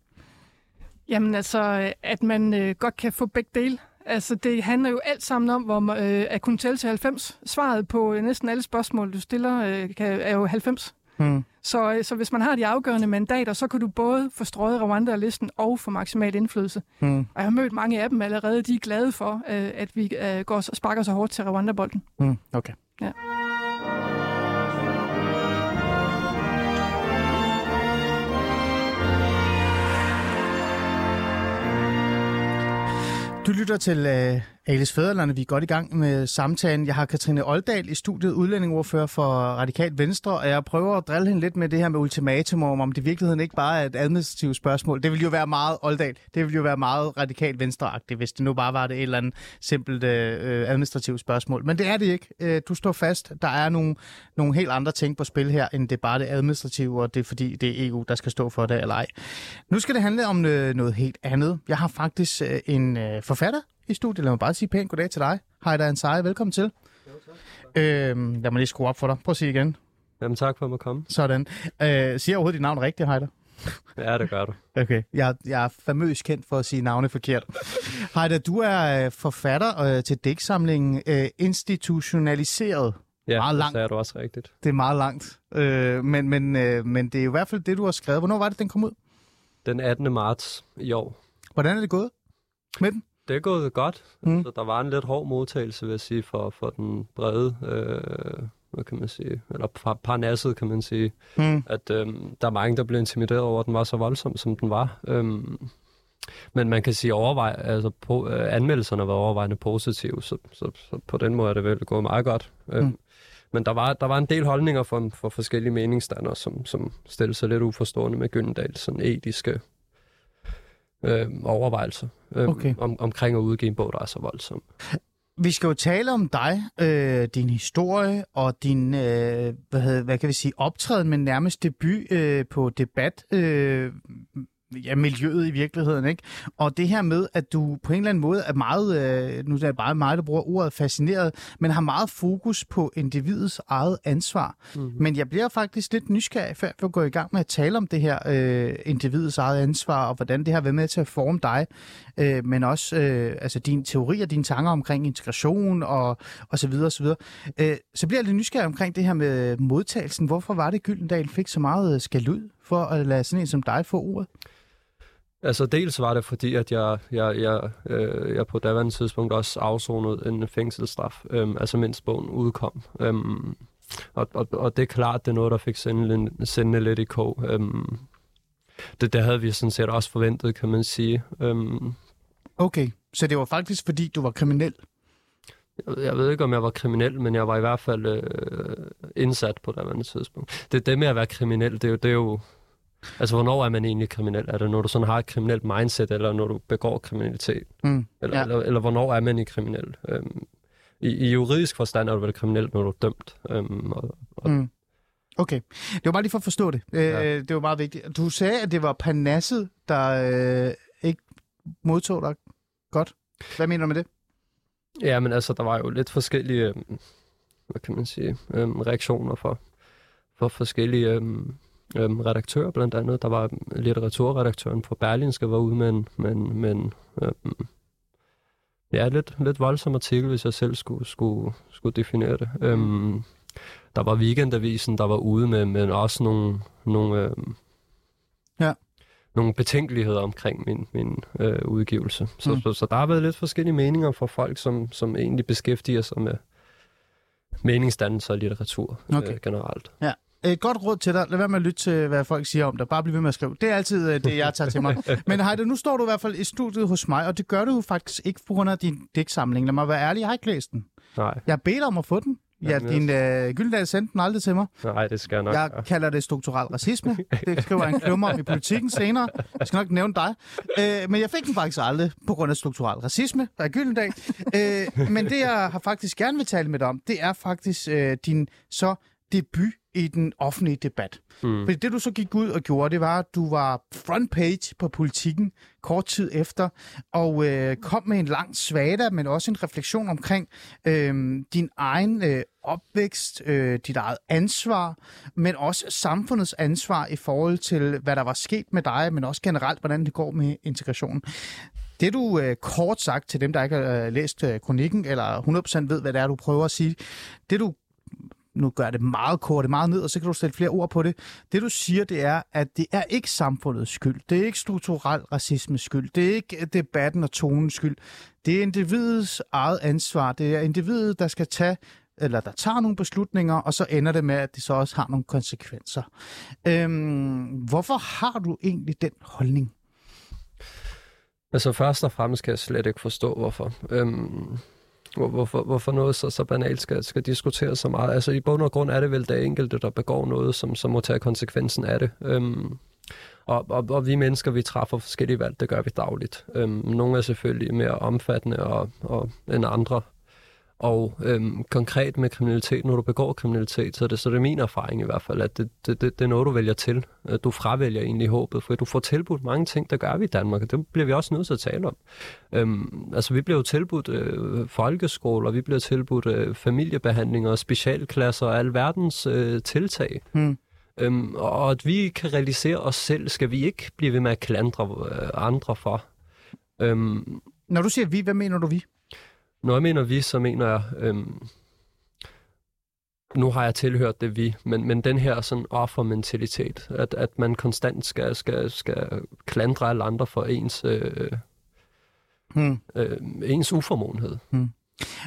Jamen altså, at man øh, godt kan få begge dele. Altså, det handler jo alt sammen om, hvor øh, at kunne tælle til 90. Svaret på øh, næsten alle spørgsmål, du stiller, øh, kan, er jo 90. Hmm. Så, øh, så hvis man har de afgørende mandater, så kan du både få strøget Rwanda-listen og få maksimal indflydelse. Hmm. Og jeg har mødt mange af dem allerede. De er glade for, øh, at vi øh, går, sparker så hårdt til Rwanda-bolden. Hmm. Okay. Ja. Du lytter til øh, Alice Fæderlande, vi er godt i gang med samtalen. Jeg har Katrine Oldal i studiet, udlændingordfører for Radikalt Venstre, og jeg prøver at drille hende lidt med det her med ultimatum, om det i virkeligheden ikke bare er et administrativt spørgsmål. Det vil jo være meget, Oldal, det vil jo være meget Radikalt Venstreagtigt, hvis det nu bare var det et eller andet simpelt øh, administrativt spørgsmål. Men det er det ikke. Øh, du står fast. Der er nogle, nogle helt andre ting på spil her, end det bare det administrative, og det er fordi, det er EU, der skal stå for det eller ej. Nu skal det handle om noget helt andet. Jeg har faktisk øh, en øh, forfatter i studiet. Lad mig bare sige pænt goddag til dig. Hej, Ansari. Velkommen til. Jo, tak. Øhm, lad mig lige skrue op for dig. Prøv at sige igen. Jamen tak for at komme. Sådan. Øh, siger overhovedet dit navn rigtigt, Heider? Ja, det gør du. Okay. Jeg, jeg er famøs kendt for at sige navne forkert. Heider, du er øh, forfatter øh, til dæksamlingen øh, Institutionaliseret. Ja, meget langt. det er du også rigtigt. Det er meget langt. Øh, men, men, øh, men det er i hvert fald det, du har skrevet. Hvornår var det, den kom ud? Den 18. marts i år. Hvordan er det gået med den? Det er gået godt. Mm. Så der var en lidt hård modtagelse, vil jeg sige, for, for den brede, øh, hvad kan man sige, eller par, parnasset, kan man sige. Mm. At øh, der er mange, der blev intimideret over, at den var så voldsom, som den var. Øhm, men man kan sige, overvej, altså på, øh, anmeldelserne var overvejende positive, så, så, så på den måde er det vel gået meget godt. Øhm, mm. Men der var, der var en del holdninger for, for forskellige meningsstandere, som, som stillede sig lidt uforstående med Gyldendals sådan etiske øh, overvejelser øh, okay. om, omkring at udgive en bog, der er så voldsom. Vi skal jo tale om dig, øh, din historie og din, øh, hvad, hedder, hvad kan vi sige, optræden, men nærmest debut øh, på debat øh, ja, miljøet i virkeligheden, ikke? Og det her med, at du på en eller anden måde er meget, øh, nu er det bare mig, der bruger ordet fascineret, men har meget fokus på individets eget ansvar. Mm-hmm. Men jeg bliver faktisk lidt nysgerrig, før vi går i gang med at tale om det her øh, individets eget ansvar, og hvordan det har været med til at forme dig, øh, men også øh, altså din teori og dine tanker omkring integration og, og så videre, og så videre. Øh, så bliver jeg lidt nysgerrig omkring det her med modtagelsen. Hvorfor var det, Gyldendal fik så meget skal ud for at lade sådan en som dig få ordet? Altså dels var det fordi, at jeg, jeg, jeg, øh, jeg på daværende tidspunkt også afsonede en fængselsstraf, øh, altså mindst bogen udkom. Øh, og, og, og det er klart, det er noget, der fik sende, sende lidt i kog. Øh, det, det havde vi sådan set også forventet, kan man sige. Øh, okay, så det var faktisk fordi, du var kriminel? Jeg, ved ikke, om jeg var kriminel, men jeg var i hvert fald øh, indsat på daværende tidspunkt. Det, det med at være kriminel, det er jo, det er jo Altså, hvornår er man egentlig kriminel? Er det, når du sådan har et kriminelt mindset, eller når du begår kriminalitet? Mm, eller, ja. eller, eller hvornår er man i kriminel? Øhm, i, I juridisk forstand er du vel kriminel, når du er dømt. Øhm, og, og... Mm. Okay. Det var bare lige for at forstå det. Øh, ja. Det var meget vigtigt. Du sagde, at det var Panasset, der øh, ikke modtog dig godt. Hvad mener du med det? Ja, men altså, der var jo lidt forskellige, øh, hvad kan man sige, øh, reaktioner for, for forskellige... Øh, øhm, redaktører blandt andet. Der var litteraturredaktøren for Berlinske var ude med en, med en, med en øhm, ja, lidt, lidt voldsom artikel, hvis jeg selv skulle, skulle, skulle definere det. Øhm, der var Weekendavisen, der var ude med, med også nogle, nogle, øhm, ja. nogle betænkeligheder omkring min, min øh, udgivelse. Så, mm. så, så der har været lidt forskellige meninger fra folk, som, som egentlig beskæftiger sig med meningsdannelse og litteratur okay. øh, generelt. Ja. Et godt råd til dig. Lad være med at lytte til, hvad folk siger om dig. Bare bliv ved med at skrive. Det er altid øh, det, jeg tager til mig. Men Heide, nu står du i hvert fald i studiet hos mig, og det gør du jo faktisk ikke på grund af din dæksamling. Lad mig være ærlig, jeg har ikke læst den. Nej. Jeg bedt om at få den. Ja, din øh, Gyldendal sendte den aldrig til mig. Nej, det skal jeg nok. Jeg kalder det strukturel racisme. Det skriver en klummer om i politikken senere. Jeg skal nok nævne dig. Øh, men jeg fik den faktisk aldrig på grund af strukturel racisme af Gyldendal. Øh, men det, jeg har faktisk gerne vil tale med dig om, det er faktisk øh, din så debut i den offentlige debat. Mm. Fordi det, du så gik ud og gjorde, det var, at du var front page på politikken kort tid efter, og øh, kom med en lang svada, men også en refleksion omkring øh, din egen øh, opvækst, øh, dit eget ansvar, men også samfundets ansvar i forhold til, hvad der var sket med dig, men også generelt, hvordan det går med integrationen. Det du øh, kort sagt til dem, der ikke har øh, læst øh, kronikken, eller 100% ved, hvad det er, du prøver at sige, det du nu gør det meget kort, det meget ned, og så kan du stille flere ord på det. Det du siger, det er, at det er ikke samfundets skyld. Det er ikke strukturel racismes skyld. Det er ikke debatten og tonens skyld. Det er individets eget ansvar. Det er individet, der skal tage eller der tager nogle beslutninger, og så ender det med, at det så også har nogle konsekvenser. Øhm, hvorfor har du egentlig den holdning? Altså først og fremmest kan jeg slet ikke forstå, hvorfor. Øhm, hvor, hvorfor, hvorfor noget så, så banalt skal, skal diskuteres så meget. Altså i bund og grund er det vel det enkelte, der begår noget, som, som må tage konsekvensen af det. Øhm, og, og, og vi mennesker, vi træffer forskellige valg, det gør vi dagligt. Øhm, nogle er selvfølgelig mere omfattende og, og, end andre. Og øhm, konkret med kriminalitet, når du begår kriminalitet, så er det, så er det min erfaring i hvert fald, at det, det, det, det er noget, du vælger til. At du fravælger egentlig håbet, for du får tilbudt mange ting, der gør vi i Danmark, og det bliver vi også nødt til at tale om. Øhm, altså, vi bliver jo tilbudt øh, folkeskoler, vi bliver tilbudt øh, familiebehandlinger, specialklasser og alverdens øh, tiltag. Hmm. Øhm, og at vi kan realisere os selv, skal vi ikke blive ved med at klandre øh, andre for. Øhm, Når du siger vi, hvad mener du vi? Når jeg mener vi, så mener jeg, øhm, nu har jeg tilhørt det vi, men, men den her sådan offermentalitet, at, at man konstant skal, skal, skal klandre alle andre for ens, øh, Hmm. øh, ens uformåenhed.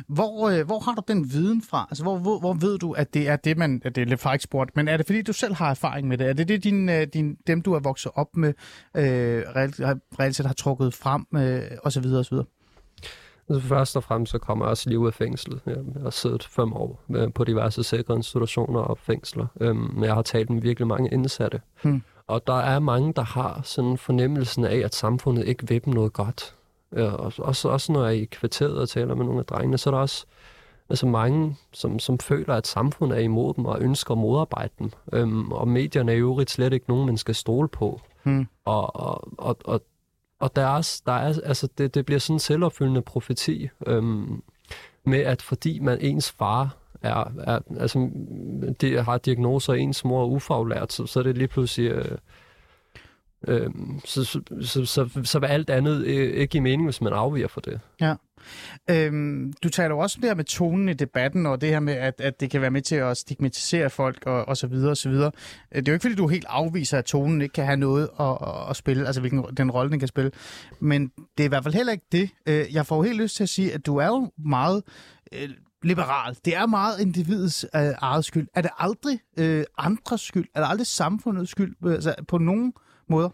Hvor, øh, hvor har du den viden fra? Altså, hvor, hvor, hvor ved du, at det er det, man... At det er lidt frækt spurgt, men er det fordi, du selv har erfaring med det? Er det det, din, øh, din, dem, du er vokset op med, øh, reelt, har- reelt set har trukket frem, øh, og så videre, og så videre? Altså, først og fremmest så kommer jeg også lige ud af fængslet. Jeg har siddet fem år øh, på diverse sikre institutioner og fængsler, øhm, men jeg har talt med virkelig mange indsatte. Hmm. Og der er mange, der har sådan fornemmelsen af, at samfundet ikke vil dem noget godt. Og også, også når jeg er i kvarteret og taler med nogle af drengene, så er der også altså mange, som, som føler, at samfundet er imod dem og ønsker at modarbejde dem. Øhm, og medierne er i øvrigt slet ikke nogen, man skal stole på. Hmm. Og, og, og, og, og deres, der er, altså det, det bliver sådan en selvopfyldende profeti øhm, med, at fordi man ens far er, er altså, det har diagnoser, ens mor er ufaglært, så, så er det lige pludselig... Øh, øh, så, så, så, så, så vil alt andet øh, ikke give mening, hvis man afviger for det. Ja. Øhm, du taler jo også om det her med tonen i debatten, og det her med, at, at det kan være med til at stigmatisere folk, og, og så videre, og så videre. Øh, det er jo ikke, fordi du helt afviser, at tonen ikke kan have noget at, at, at spille, altså hvilken, den rolle, den kan spille. Men det er i hvert fald heller ikke det. Øh, Jeg får jo helt lyst til at sige, at du er jo meget øh, liberal. Det er meget individets øh, eget skyld. Er det aldrig øh, andres skyld? Er det aldrig samfundets skyld? Øh, altså, på nogen måder?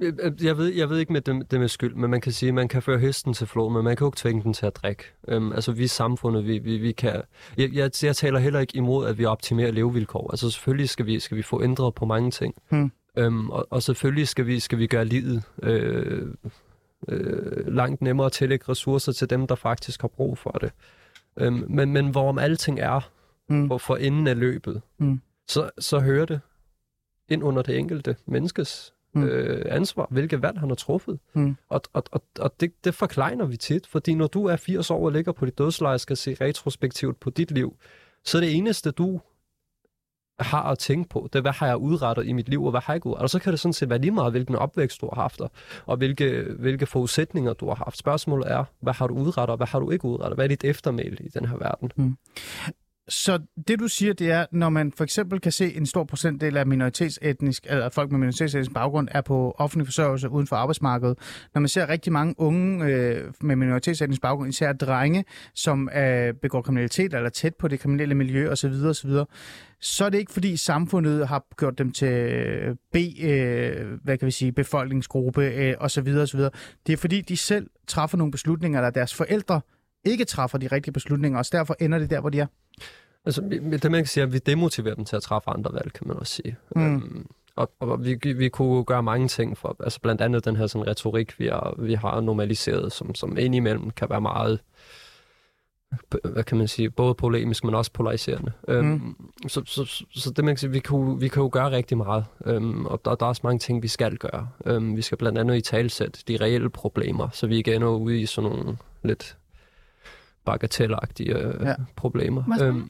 Jeg, jeg, ved, jeg ved ikke med det, det med skyld, men man kan sige, at man kan føre hesten til flå, men man kan jo ikke tvinge den til at drikke. Øhm, altså vi er samfundet, vi, vi, vi kan... Jeg, jeg, jeg taler heller ikke imod, at vi optimerer levevilkår. Altså selvfølgelig skal vi, skal vi få ændret på mange ting. Hmm. Øhm, og, og selvfølgelig skal vi, skal vi gøre livet øh, øh, langt nemmere at tillægge ressourcer til dem, der faktisk har brug for det. Øhm, men, men hvorom alting er Hmm. for, for enden af løbet, Hmm. så, så hører det ind under det enkelte menneskes Mm. øh, ansvar, hvilke valg han har truffet. Mm. Og, og, og, og det, det forklejner vi tit, fordi når du er 80 år og ligger på dit dødsleje og skal se retrospektivt på dit liv, så er det eneste, du har at tænke på, det er, hvad har jeg udrettet i mit liv, og hvad har jeg ikke udrettet? Og så kan det sådan set være lige meget, hvilken opvækst du har haft, og- hvilke, hvilke forudsætninger du har haft. Spørgsmålet er, hvad har du udrettet, og hvad har du ikke udrettet? Hvad er dit eftermæl i den her verden? Så det du siger, det er, når man for eksempel kan se en stor procentdel af minoritetsetnisk, eller folk med minoritetsetnisk baggrund er på offentlig forsørgelse uden for arbejdsmarkedet. Når man ser rigtig mange unge øh, med minoritetsetnisk baggrund, især drenge, som øh, begår kriminalitet eller er tæt på det kriminelle miljø osv., osv., så er det ikke fordi samfundet har gjort dem til øh, B, øh, hvad kan vi sige, befolkningsgruppe øh, osv. osv. Det er fordi de selv træffer nogle beslutninger, eller deres forældre ikke træffer de rigtige beslutninger, og derfor ender det der, hvor de er. Altså, det man kan sige, at vi demotiverer dem til at træffe andre valg, kan man også sige. Mm. Øhm, og, og vi, vi kunne gøre mange ting for, altså blandt andet den her sådan retorik, vi har, vi har normaliseret, som, som indimellem kan være meget, hvad kan man sige, både polemisk, men også polariserende. Mm. Øhm, så, så, så, så det man kan sige, vi kan, vi kan jo gøre rigtig meget, øhm, og der, der er også mange ting, vi skal gøre. Øhm, vi skal blandt andet i talsæt de reelle problemer, så vi ikke ender ude i sådan nogle lidt bagatelagtige øh, Ja. ja. problemer. Må jeg spørge? Øhm,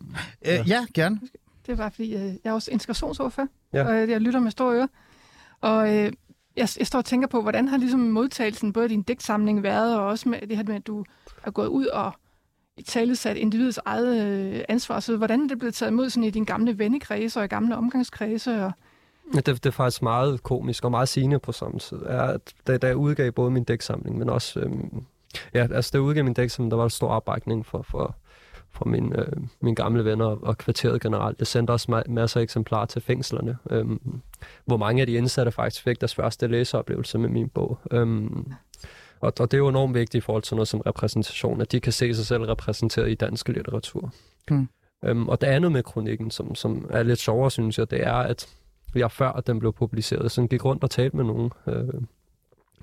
Øh, ja, gerne. Det var, fordi øh, jeg er også integrationsordfører, Ja. og øh, jeg lytter med store ører. Og øh, jeg, jeg står og tænker på, hvordan har ligesom modtagelsen både i din digtsamling været, og også med det her med, at du er gået ud og i tale sat individets eget øh, ansvar. Så hvordan er det blevet taget imod sådan i din gamle vennekredse og i gamle omgangskredse? Og, Ja, Det, det er faktisk meget komisk og meget sigende på samme tid, er, at da, da jeg udgav både min dæksamling, men også... Øhm, ja, altså jeg udgav min dæksamling, der var der stor opbakning for, for, fra mine, øh, mine gamle venner og, og kvarteret generelt. Jeg sendte også ma- masser af eksemplarer til fængslerne, øhm, hvor mange af de indsatte faktisk fik deres første læseoplevelse med min bog. Øhm, og, og det er jo enormt vigtigt i forhold til noget som repræsentation, at de kan se sig selv repræsenteret i dansk litteratur. Mm. Øhm, og det andet med kronikken, som, som er lidt sjovere, synes jeg, det er, at jeg før den blev publiceret, sådan gik rundt og talte med nogen øh,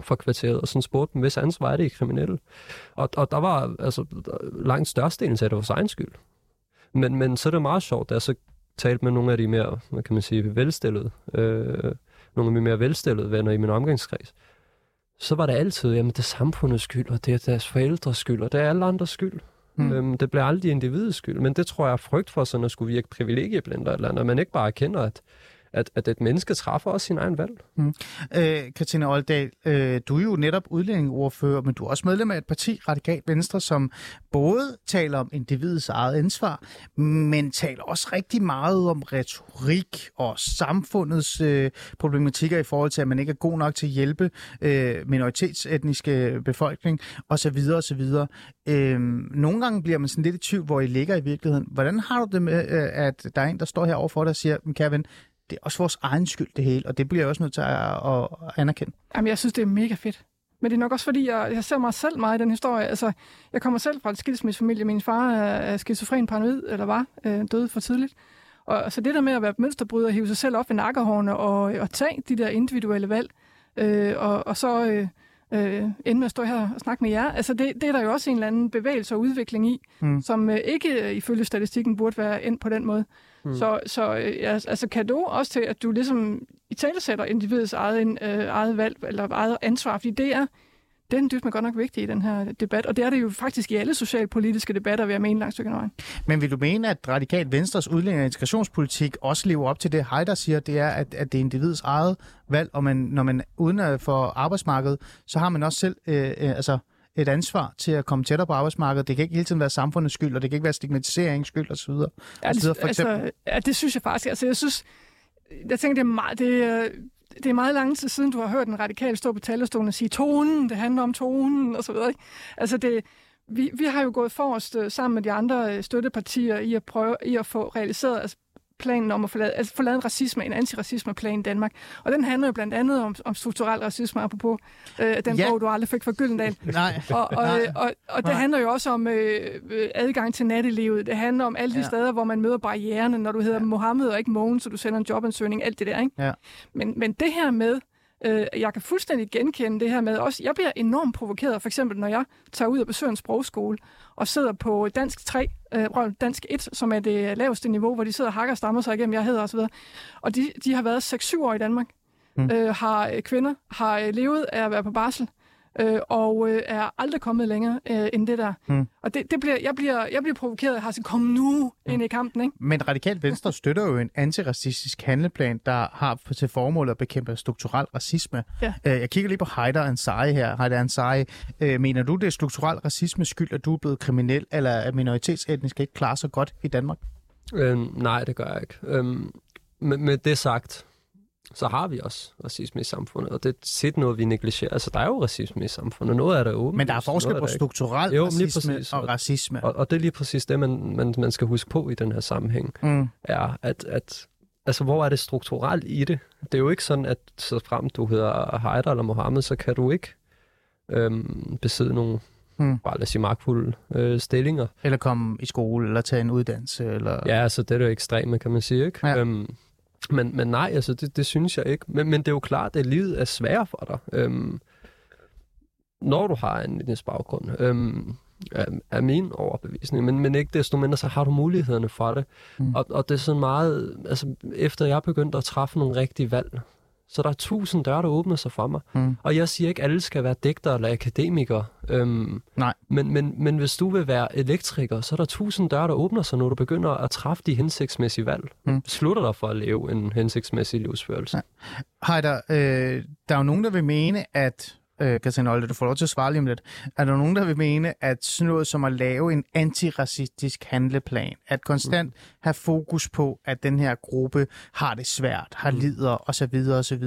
fra kvarteret, og sådan spurgte dem, hvis ansvar er det i kriminelle? Og, og der var altså langt størstedelen af det vores egen skyld. Men, men så er det meget sjovt, da jeg så talte med nogle af de mere, hvad kan man sige, velstillede, øh, nogle af mine mere velstillede venner i min omgangskreds, så var det altid, jamen det er samfundets skyld, og det er deres forældres skyld, og det er alle andres skyld. Mm. Øhm, det bliver aldrig individets skyld, men det tror jeg er frygt for sådan at skulle virke privilegieblind eller andet, at man ikke bare erkender, at, at, at et menneske træffer også sin egen valg. Mm. Øh, Katrine Oldal, øh, du er jo netop udlændingeordfører, men du er også medlem af et parti, Radikalt Venstre, som både taler om individets eget ansvar, men taler også rigtig meget om retorik og samfundets øh, problematikker i forhold til, at man ikke er god nok til at hjælpe øh, minoritetsetniske befolkning osv. osv. Øh, nogle gange bliver man sådan lidt i tvivl, hvor I ligger i virkeligheden. Hvordan har du det med, øh, at der er en, der står her overfor dig og siger, "Men kære ven, det er også vores egen skyld, det hele, og det bliver jeg også nødt til at, at anerkende. Jamen, jeg synes, det er mega fedt. Men det er nok også, fordi jeg, jeg ser mig selv meget i den historie. Altså, jeg kommer selv fra en skilsmissefamilie. Min far er, er skizofren paranoid, eller var, øh, døde for tidligt. Og så det der med at være mønsterbryder, hive sig selv op i nakkehårene og, og tage de der individuelle valg, øh, og, og så øh, øh, ende med at stå her og snakke med jer, altså det, det er der jo også en eller anden bevægelse og udvikling i, Mm. som øh, ikke øh, ifølge statistikken burde være endt på den måde. Mm. Så, så øh, ja, altså kan du også til, at du ligesom i talesætter individets eget, øh, eget valg, eller eget ansvar, fordi det er, det er en dybt godt nok vigtigt i den her debat, og det er det jo faktisk i alle socialpolitiske debatter, vil jeg mene langt stykke vejen. Men vil du mene, at Radikalt Venstres udlænding- og integrationspolitik også lever op til det, Heider siger, det er, at, at det er individets eget valg, og man, når man uden for arbejdsmarkedet, så har man også selv øh, øh, altså et ansvar til at komme tættere på arbejdsmarkedet. Det kan ikke hele tiden være samfundets skyld, og det kan ikke være stigmatiseringens skyld osv. Ja, Altså, det, for eksempel- altså, ja, det synes jeg faktisk. Altså, jeg synes, jeg tænker, det er meget, det, er- det er meget lang tid siden, du har hørt en radikal stå på talerstolen og sige, tonen, det handler om tonen, og så videre. Ikke? Altså, det, vi, vi har jo gået forrest øh, sammen med de andre øh, støttepartier i at prøve i at få realiseret altså, planen om at lavet, altså lavet en racisme, en antiracismeplan i Danmark. Og den handler jo blandt andet om, om strukturel racisme, apropos øh, den Ja. bog, du aldrig fik fra Gyldendal. Nej, Og, og, Nej. og, og det Nej. handler jo også om øh, øh, adgang til nattelivet. Det handler om alle de ja. steder, hvor man møder barriererne, når du hedder ja. Mohammed og ikke Mogen, så du sender en jobansøgning, alt det der. Ikke? Ja. Men, men det her med, øh, jeg kan fuldstændig genkende det her med også, jeg bliver enormt provokeret, for eksempel når jeg tager ud og besøger en sprogskole, og sidder på dansk 3, øh, dansk 1, som er det laveste niveau, hvor de sidder og hakker og stammer sig igennem, jeg hedder osv. Og de, de har været 6-7 år i Danmark, Mm. mm. øh, har øh, kvinder, har øh, levet af at være på barsel, øh, og øh, er aldrig kommet længere øh, end det der. Mm. Og det, det bliver, jeg, bliver, jeg bliver provokeret, har sagt, kom nu ind i kampen, ikke? Men Radikalt Venstre støtter jo en antiracistisk handleplan, der har til formål at bekæmpe strukturel racisme. Ja. Øh, Jeg kigger lige på Heider Ansari her. Heider Ansari, øh, mener du, det er strukturel racisme skyld, at du er blevet kriminel, eller at minoritetsetniske ikke klarer sig godt i Danmark? Øhm, nej, det gør jeg ikke. Øhm, med, med det sagt, så har vi også racisme i samfundet, og det er tit noget, vi negligerer. Altså, der er jo racisme i samfundet. Noget er der åbent. Men der er forskel på strukturel Jo, racisme præcis. og racisme. Og, og det er lige præcis det, man, man, man skal huske på i den her sammenhæng, Mm. er, at, at altså, hvor er det strukturelt i det? Det er jo ikke sådan, at så frem du hedder Haider eller Mohammed, så kan du ikke øhm, besidde nogle, Hmm. bare lad os sige, magtfulde øh, stillinger. Eller komme i skole, eller tage en uddannelse, eller... Ja, altså det er jo ekstreme, kan man sige, ikke? Ja. Øhm, men, men nej, altså det, det synes jeg ikke. Men, men det er jo klart, at livet er sværere for dig, øhm, når du har en etnisk baggrund, øhm, er, er min overbevisning. Men, men ikke desto mindre, så har du mulighederne for det. Mm. Mm. Og, og det er sådan meget, altså efter jeg begyndte at træffe nogle rigtige valg, så der er tusind døre, der åbner sig for mig. Mm. Og jeg siger ikke, at alle skal være digtere eller akademikere. Øhm, Nej. Men, men, men hvis du vil være elektriker, så er der tusind døre, der åbner sig, når du begynder at træffe de hensigtsmæssige valg. Mm. Beslutter dig for at leve en hensigtsmæssig livsførelse. Ja. Heider, øh, der er jo nogen, der vil mene, at øh, Katrine Olde, du får lov til at svare lige om lidt. Er der nogen, der vil mene, at sådan noget som at lave en antiracistisk handleplan, at konstant have fokus på, at den her gruppe har det svært, har lider osv. osv.,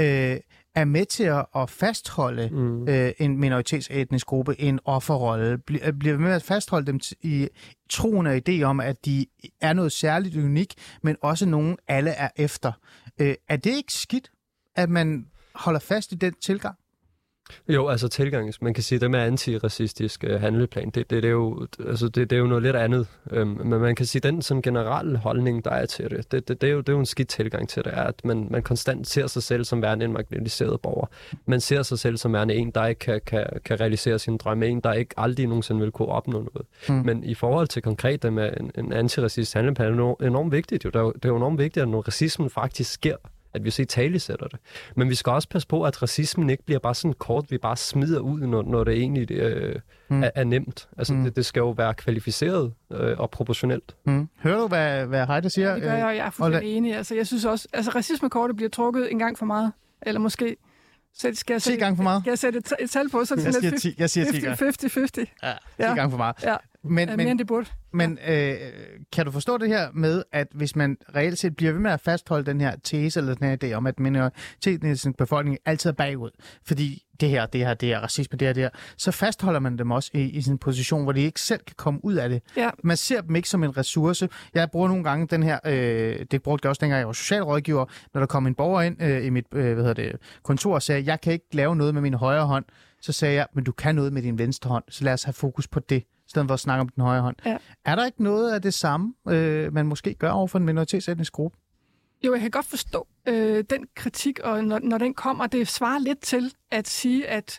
øh, er med til at, at fastholde Mm. øh, en minoritetsetnisk gruppe en offerrolle, bl- øh, bliver med at fastholde dem i troen og idé om, at de er noget særligt unik, men også nogen alle er efter. Øh, er det ikke skidt, at man holder fast i den tilgang? Jo, altså tilgangs, man kan sige, det med antiracistisk øh, handleplan, det, det, det, er jo, altså, det, det er jo noget lidt andet. Øhm, men man kan sige, den sådan generelle holdning, der er til det, det, det, det, er, jo, det er jo en skidt tilgang til det, er, at man, man konstant ser sig selv som værende en marginaliseret borger. Man ser sig selv som værende en, der ikke kan, kan, kan realisere sine drømme, en, der ikke aldrig nogensinde vil kunne opnå noget. Mm. Men i forhold til konkret det med en, en antiracistisk handleplan, er det enormt vigtigt. Jo. Det, er jo, det er jo enormt vigtigt, at når racismen faktisk sker, at vi så i tale sætter det. Men vi skal også passe på, at racismen ikke bliver bare sådan kort, vi bare smider ud, når, når det egentlig øh, Mm. er, er nemt. Altså, Mm. det, det skal jo være kvalificeret øh, og proportionelt. Mm. Hører du, hvad, hvad Heide siger? Ja, det gør jeg, og jeg er fuldstændig enig. Altså, jeg synes også, altså racismekortet bliver trukket en gang for meget. Eller måske... Sæt, skal jeg 10 sætte, gange for meget? Skal jeg sætte et, et tal på, så er det Jeg sådan siger lidt 10, jeg siger 10 gange. 50-50. Ja, 10 Ja. gange for meget. Ja, Men, men, mere end det burde. men øh, kan du forstå det her med, at hvis man reelt set bliver ved med at fastholde den her tese eller den her idé om, at minoritetens befolkning altid er bagud, fordi det her, det her, det er racisme, det her, det her, så fastholder man dem også i, i sin position, hvor de ikke selv kan komme ud af det. Ja. Man ser dem ikke som en ressource. Jeg bruger nogle gange den her, øh, det brugte jeg også dengang jeg var socialrådgiver, når der kom en borger ind øh, i mit øh, hvad hedder det, kontor og sagde, jeg kan ikke lave noget med min højre hånd, så sagde jeg, men du kan noget med din venstre hånd, så lad os have fokus på det, stedet for at snakke om den højre hånd. Ja. Er der ikke noget af det samme, øh, man måske gør over for en minoritetsetnisk gruppe? Jo, jeg kan godt forstå øh, den kritik, og når, når den kommer, det svarer lidt til at sige, at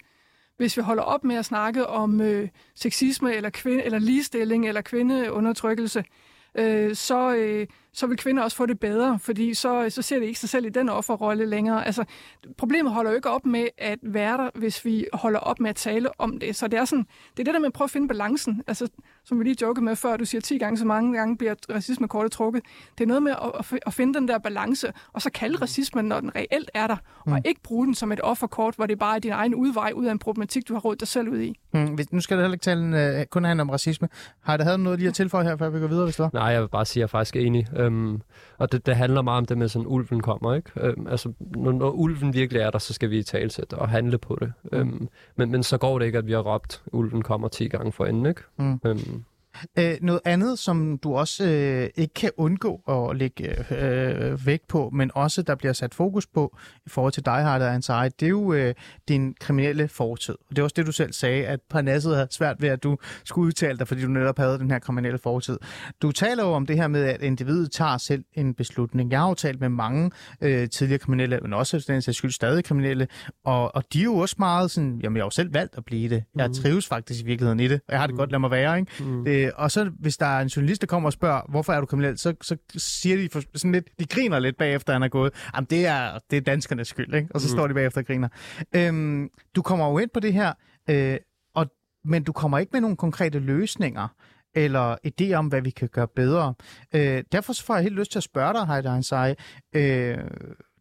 hvis vi holder op med at snakke om øh, sexisme eller, kvinde, eller ligestilling eller kvindeundertrykkelse, øh, så, øh, så vil kvinder også få det bedre, fordi så, så ser de ikke sig selv i den offerrolle længere. Altså, problemet holder jo ikke op med at være der, hvis vi holder op med at tale om det. Så det er, sådan, det, er det der med at prøve at finde balancen. Altså, som vi lige jokede med før, du siger 10 gange så mange gange bliver racismekortet trukket. Det er noget med at, at, finde den der balance, og så kalde racismen, når den reelt er der, og ikke bruge den som et offerkort, hvor det bare er din egen udvej ud af en problematik, du har rådet dig selv ud i. Hvis- nu skal det heller ikke tale øh, kun handle om racisme. Har der havde noget lige at tilføje her, før vi går videre, hvis det var? Nej, jeg vil bare sige, at jeg er faktisk enig. Øhm, og det, det handler meget om det med, sådan ulven kommer, ikke? Øhm, altså, når, når ulven virkelig er der, så skal vi i talsætte og handle på det. Mm. Øhm, men, men så går det ikke, at vi har råbt, ulven kommer 10 gange for enden, ikke? Mm. Øhm, Øh, noget andet, som du også øh, ikke kan undgå at lægge øh, vægt på, men også der bliver sat fokus på i forhold til dig, Harder Ansari, det er jo øh, din kriminelle fortid. Og det er også det, du selv sagde, at Parnasset havde svært ved, at du skulle udtale dig, fordi du netop havde den her kriminelle fortid. Du taler jo om det her med, at individet tager selv en beslutning. Jeg har jo talt med mange øh, tidligere kriminelle, men også den sags skyld stadig kriminelle, og, og de er jo også meget sådan, jamen jeg har jo selv valgt at blive det. Jeg trives faktisk i virkeligheden i det, og jeg har det godt, lad mig være, ikke? mm. Øh, og så hvis der er en journalist, der kommer og spørger, hvorfor er du kriminel, så, så siger de for, sådan lidt, de griner lidt bagefter, han er gået. Jamen, det er, det er danskernes skyld, ikke? Og så mm. står de bagefter og griner. Øhm, du kommer jo ind på det her, øh, og, men du kommer ikke med nogle konkrete løsninger eller idéer om, hvad vi kan gøre bedre. Øh, derfor så får jeg helt lyst til at spørge dig, Heider Ansari. Øh,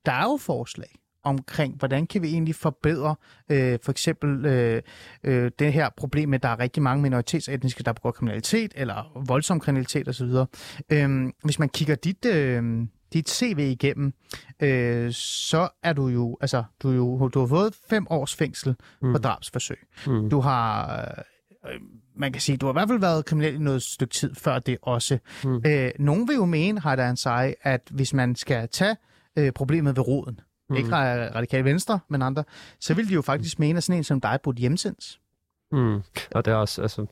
der er jo forslag omkring, hvordan kan vi egentlig forbedre øh, for eksempel øh, øh, det her problem med, at der er rigtig mange minoritetsetniske, der begår kriminalitet eller voldsom kriminalitet osv. Øh, hvis man kigger dit, øh, dit CV igennem, øh, så er du jo, altså, du, jo, du har fået fem års fængsel mm. for drabsforsøg. Mm. Du har, øh, man kan sige, du har i hvert fald været kriminel i noget stykke tid før det også. Mm. Øh, nogen vil jo mene, har der en sej, at hvis man skal tage øh, problemet ved roden, mm. ikke ra- radikale venstre, men andre, så vil de jo faktisk mene, at sådan en som dig burde hjemsendes. Mm. Og det er også, altså...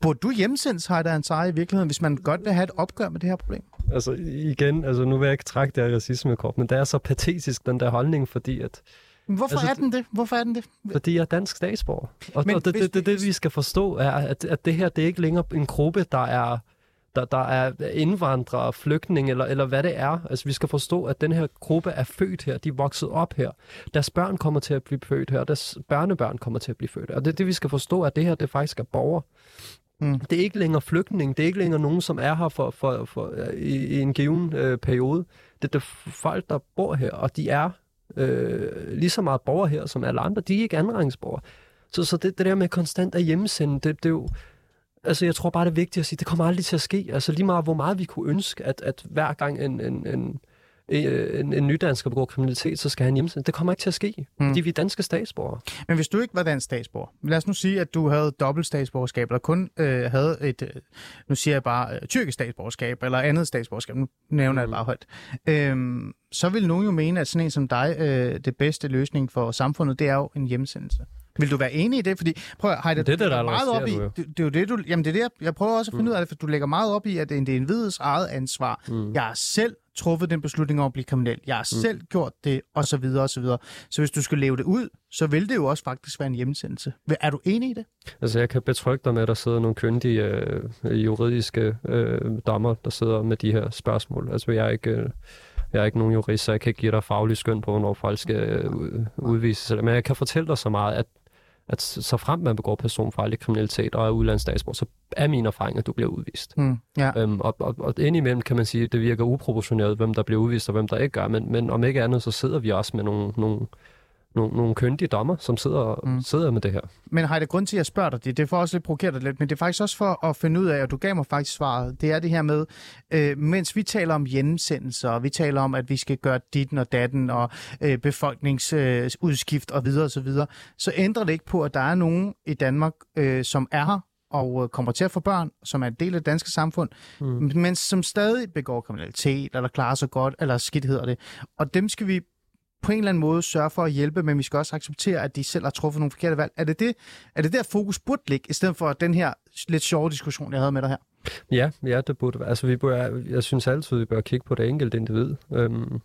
Burde du hjemsendes, har der en sej i virkeligheden, hvis man godt vil have et opgør med det her problem? Altså igen, altså nu vil jeg ikke trække det her racismekort, men det er så patetisk, den der holdning, fordi at Hvorfor Altså, altså, er den det? Hvorfor er den det? Fordi jeg er dansk statsborger. Og, Men og det, hvis det, det, det, vi skal forstå, er, at, at det her det er ikke længere en gruppe, der er der, der er indvandrere, flygtninge, eller, eller hvad det er. Altså, vi skal forstå, at den her gruppe er født her. De er vokset op her. Deres børn kommer til at blive født her. Deres børnebørn kommer til at blive født her. Og det er det, vi skal forstå, at det her det faktisk er borgere. Mm. Det er ikke længere flygtninge. Det er ikke længere nogen, som er her for, for, for, i, i en given øh, periode. Det er det folk, der bor her, og de er øh, lige så meget borgere her som alle andre. De er ikke andenrangsborgere. Så, så det, det der med konstant at hjemmesende, det, det er jo... Altså, jeg tror bare, det er vigtigt at sige, det kommer aldrig til at ske. Altså, lige meget, hvor meget vi kunne ønske, at, at hver gang en, en, en, øh, en, en nydansker begår kriminalitet, så skal han hjemsendes. Det kommer ikke til at ske, Mm. mm. fordi vi er danske statsborgere. Men hvis du ikke var dansk statsborger, lad os nu sige, at du havde dobbelt statsborgerskab, eller kun øh, havde et, øh, nu siger jeg bare, øh, tyrkisk statsborgerskab, eller andet statsborgerskab, nu nævner jeg det bare højt, øhm, så vil nogen jo mene, at sådan en som dig, øh, det bedste løsning for samfundet, det er jo en hjemsendelse. Vil du være enig i det? Fordi, prøv at Heide, Det er du det, der meget op i, det, det, er jo det, du, jamen det er det, jeg, prøver også at finde ud af det, for du lægger meget op i, at det er en hvides eget ansvar. Mm. Jeg har selv truffet den beslutning om at blive kriminel. Jeg har mm. selv gjort det, og så videre, og så videre. Så hvis du skal leve det ud, så vil det jo også faktisk være en hjemsendelse. Er du enig i det? Altså, jeg kan betrygge dig med, at der sidder nogle kyndige øh, juridiske øh, dommer, der sidder med de her spørgsmål. Altså, jeg er ikke... Øh, jeg er ikke nogen jurist, så jeg kan ikke give dig faglig skøn på, hvornår folk skal øh, ud- udvises. Men jeg kan fortælle dig så meget, at, at så frem man begår personfarlig kriminalitet og er udlandsstatsborger, så er min erfaring, at du bliver udvist. Mm. Ja. Øhm, og, og, og indimellem kan man sige, at det virker uproportioneret, hvem der bliver udvist og hvem der ikke gør, men, men om ikke andet, så sidder vi også med nogle, nogle, nogle, nogle kyndige dommer, som sidder, Mm. sidder med det her. Men har det grund til, at jeg spørger dig det? Det for også lidt provokeret dig lidt, men det er faktisk også for at finde ud af, og du gav mig faktisk svaret, det er det her med, øh, mens vi taler om hjemsendelser, og vi taler om, at vi skal gøre ditten og datten, og øh, befolkningsudskift øh, og videre og så videre, så ændrer det ikke på, at der er nogen i Danmark, øh, som er her, og øh, kommer til at få børn, som er en del af det danske samfund, mm. men som stadig begår kriminalitet, eller klarer sig godt, eller skidt hedder det. Og dem skal vi på en eller anden måde sørge for at hjælpe, men vi skal også acceptere, at de selv har truffet nogle forkerte valg. Er det, det, er det der fokus burde ligge, i stedet for den her lidt sjove diskussion, jeg havde med dig her? Ja, ja, det burde være. Altså, vi bør, jeg synes altid, vi bør kigge på det enkelte individ, øhm,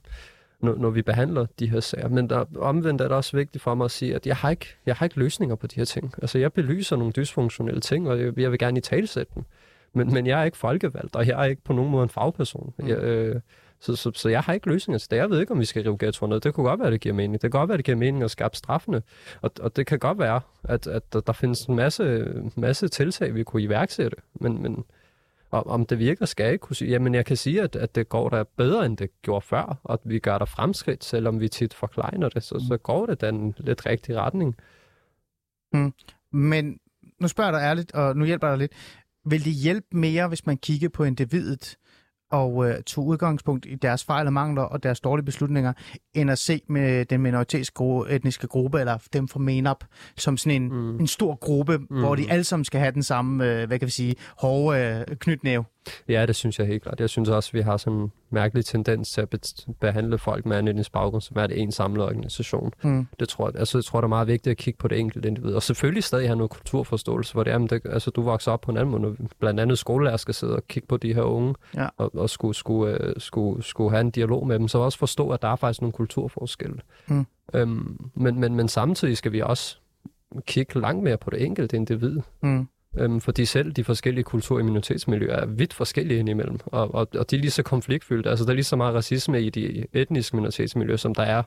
når, når vi behandler de her sager. Men der, omvendt er det også vigtigt for mig at sige, at jeg har ikke, jeg har ikke løsninger på de her ting. Altså, jeg belyser nogle dysfunktionelle ting, og jeg, jeg vil gerne i talsætte dem. Men, men jeg er ikke folkevalgt, og jeg er ikke på nogen måde en fagperson. Mm. Jeg, øh, så, så, så jeg har ikke løsninger til det. Jeg ved ikke, om vi skal rive ghettoer ned. Det kunne godt være, det giver mening. Det kan godt være, det giver mening at skærpe straffene. Og, og det kan godt være, at, at der, der findes en masse, masse tiltag, vi kunne iværksætte. Men, men og om det virker, skal jeg ikke kunne sige. Jamen, jeg kan sige, at, at det går der bedre, end det gjorde før, og at vi gør der fremskridt, selvom vi tit forkleiner det, så, så går det den lidt rigtig retning. Men nu spørger jeg dig ærligt, og nu hjælper jeg dig lidt. Vil det hjælpe mere, hvis man kigger på individet og øh, tog udgangspunkt i deres fejl og mangler og deres dårlige beslutninger, end at se med den minoritetsetniske gruppe, eller dem fra MENAP, som sådan en, mm. en stor gruppe, mm. hvor de alle sammen skal have den samme, øh, hvad kan vi sige, hårde øh, knytnæve? Ja, det synes jeg helt klart. Jeg synes også, at vi har sådan en mærkelig tendens til at be- behandle folk med anden baggrund, som er det en samlet organisation. Mm. Det tror jeg, altså, jeg tror, det er meget vigtigt at kigge på det enkelte individ. Og selvfølgelig stadig have noget kulturforståelse, hvor det er, det, altså, du vokser op på en anden måde, blandt andet skolelærer skal sidde og kigge på de her unge, Ja. og, og skulle, skulle, øh, skulle, skulle have en dialog med dem, så også forstå, at der er faktisk nogle kulturforskelle. Mm. Øhm, men, men, men samtidig skal vi også kigge langt mere på det enkelte individ. Mm. Øhm, fordi selv de forskellige kultur- og minoritetsmiljøer er vidt forskellige indimellem, og, og, og de er lige så konfliktfyldte. Altså, der er lige så meget racisme i de etniske minoritetsmiljøer, som der er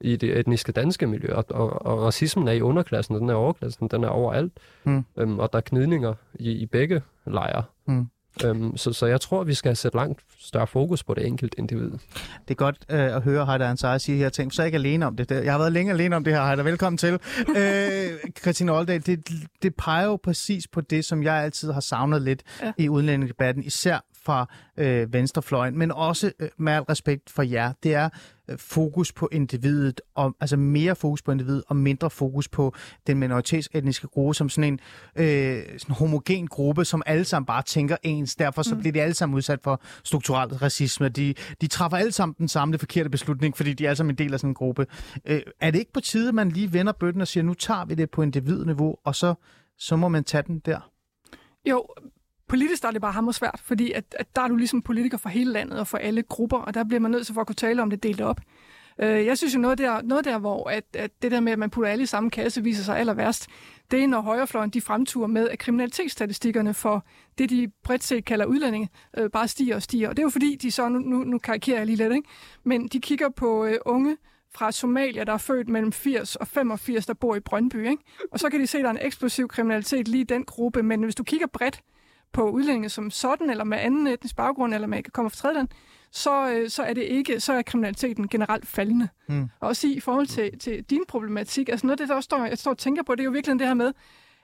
i det etniske danske miljø. Og, og, og racismen er i underklassen, og den er i overklassen, den er overalt. Mm. Øhm, og der er knidninger i, i begge lejre. Mm. Øhm, så, så jeg tror, vi skal sætte langt større fokus på det enkelte individ. Det er godt øh, at høre Heider Ansari sige her ting, for så er jeg ikke alene om det. Jeg har været længe alene om det her, Heider. Velkommen til. øh, Christine Oldal, det, det peger jo præcis på det, som jeg altid har savnet lidt ja. Ja. i udlændingedebatten, især fra øh, venstrefløjen, men også øh, med al respekt for jer. Det er øh, fokus på individet, og, altså mere fokus på individet, og mindre fokus på den minoritetsetniske gruppe, som sådan en øh, sådan homogen gruppe, som alle sammen bare tænker ens. Derfor så mm. bliver de alle sammen udsat for strukturel racisme. De, de træffer alle sammen den samme forkerte beslutning, fordi de er alle sammen en del af sådan en gruppe. Øh, er det ikke på tide, at man lige vender bøtten og siger, nu tager vi det på individniveau, og så, så må man tage den der? Jo, politisk der er det bare hammer svært, fordi at, at der er du ligesom politiker for hele landet og for alle grupper, og der bliver man nødt til for at kunne tale om det delt op. Øh, jeg synes jo noget der, noget der hvor at, at det der med, at man putter alle i samme kasse, viser sig aller værst, det er, når højrefløjen de fremturer med, at kriminalitetsstatistikkerne for det, de bredt set kalder udlændinge, øh, bare stiger og stiger. Og det er jo fordi, de så, nu, nu, nu karikerer jeg lige lidt, ikke? men de kigger på øh, unge fra Somalia, der er født mellem 80 og 85, der bor i Brøndby. Ikke? Og så kan de se, at der er en eksplosiv kriminalitet lige i den gruppe. Men hvis du kigger bredt på udlændinge som sådan, eller med anden etnisk baggrund, eller med kommer fra tredjeland, så, øh, så er det ikke, så er kriminaliteten generelt faldende. Mm. Og også i forhold til, til din problematik, altså noget af det, der også står, jeg står og tænker på, det er jo virkelig det her med,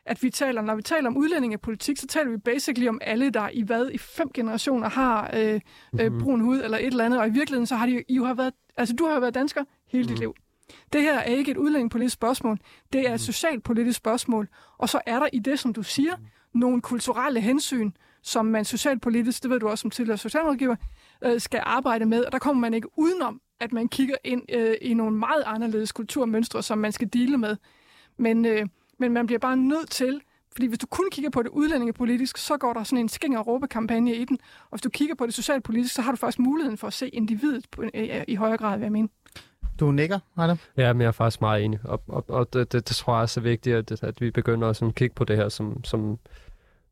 at vi taler, når vi taler om udlændingepolitik, så taler vi basically om alle, der i hvad, i fem generationer har øh, øh, brun hud eller et eller andet, og i virkeligheden så har de, I jo har været, altså du har jo været dansker hele dit liv. Det her er ikke et udlændingepolitisk spørgsmål, det er et socialpolitisk spørgsmål, og så er der i det, som du siger, nogle kulturelle hensyn, som man socialpolitisk, det ved du også som tidligere socialrådgiver, øh, skal arbejde med, og der kommer man ikke udenom, at man kigger ind øh, i nogle meget anderledes kulturmønstre, som man skal dele med. Men, øh, men man bliver bare nødt til, fordi hvis du kun kigger på det udlændingepolitisk, så går der sådan en skæng og råbekampagne i den, og hvis du kigger på det socialpolitisk, så har du faktisk muligheden for at se individet på, øh, i højere grad, hvad jeg mener. Du nikker, Adam? Ja, men jeg er faktisk meget enig, og, og, og det, det, det tror jeg også er vigtigt, at, at vi begynder at sådan, kigge på det her som, som,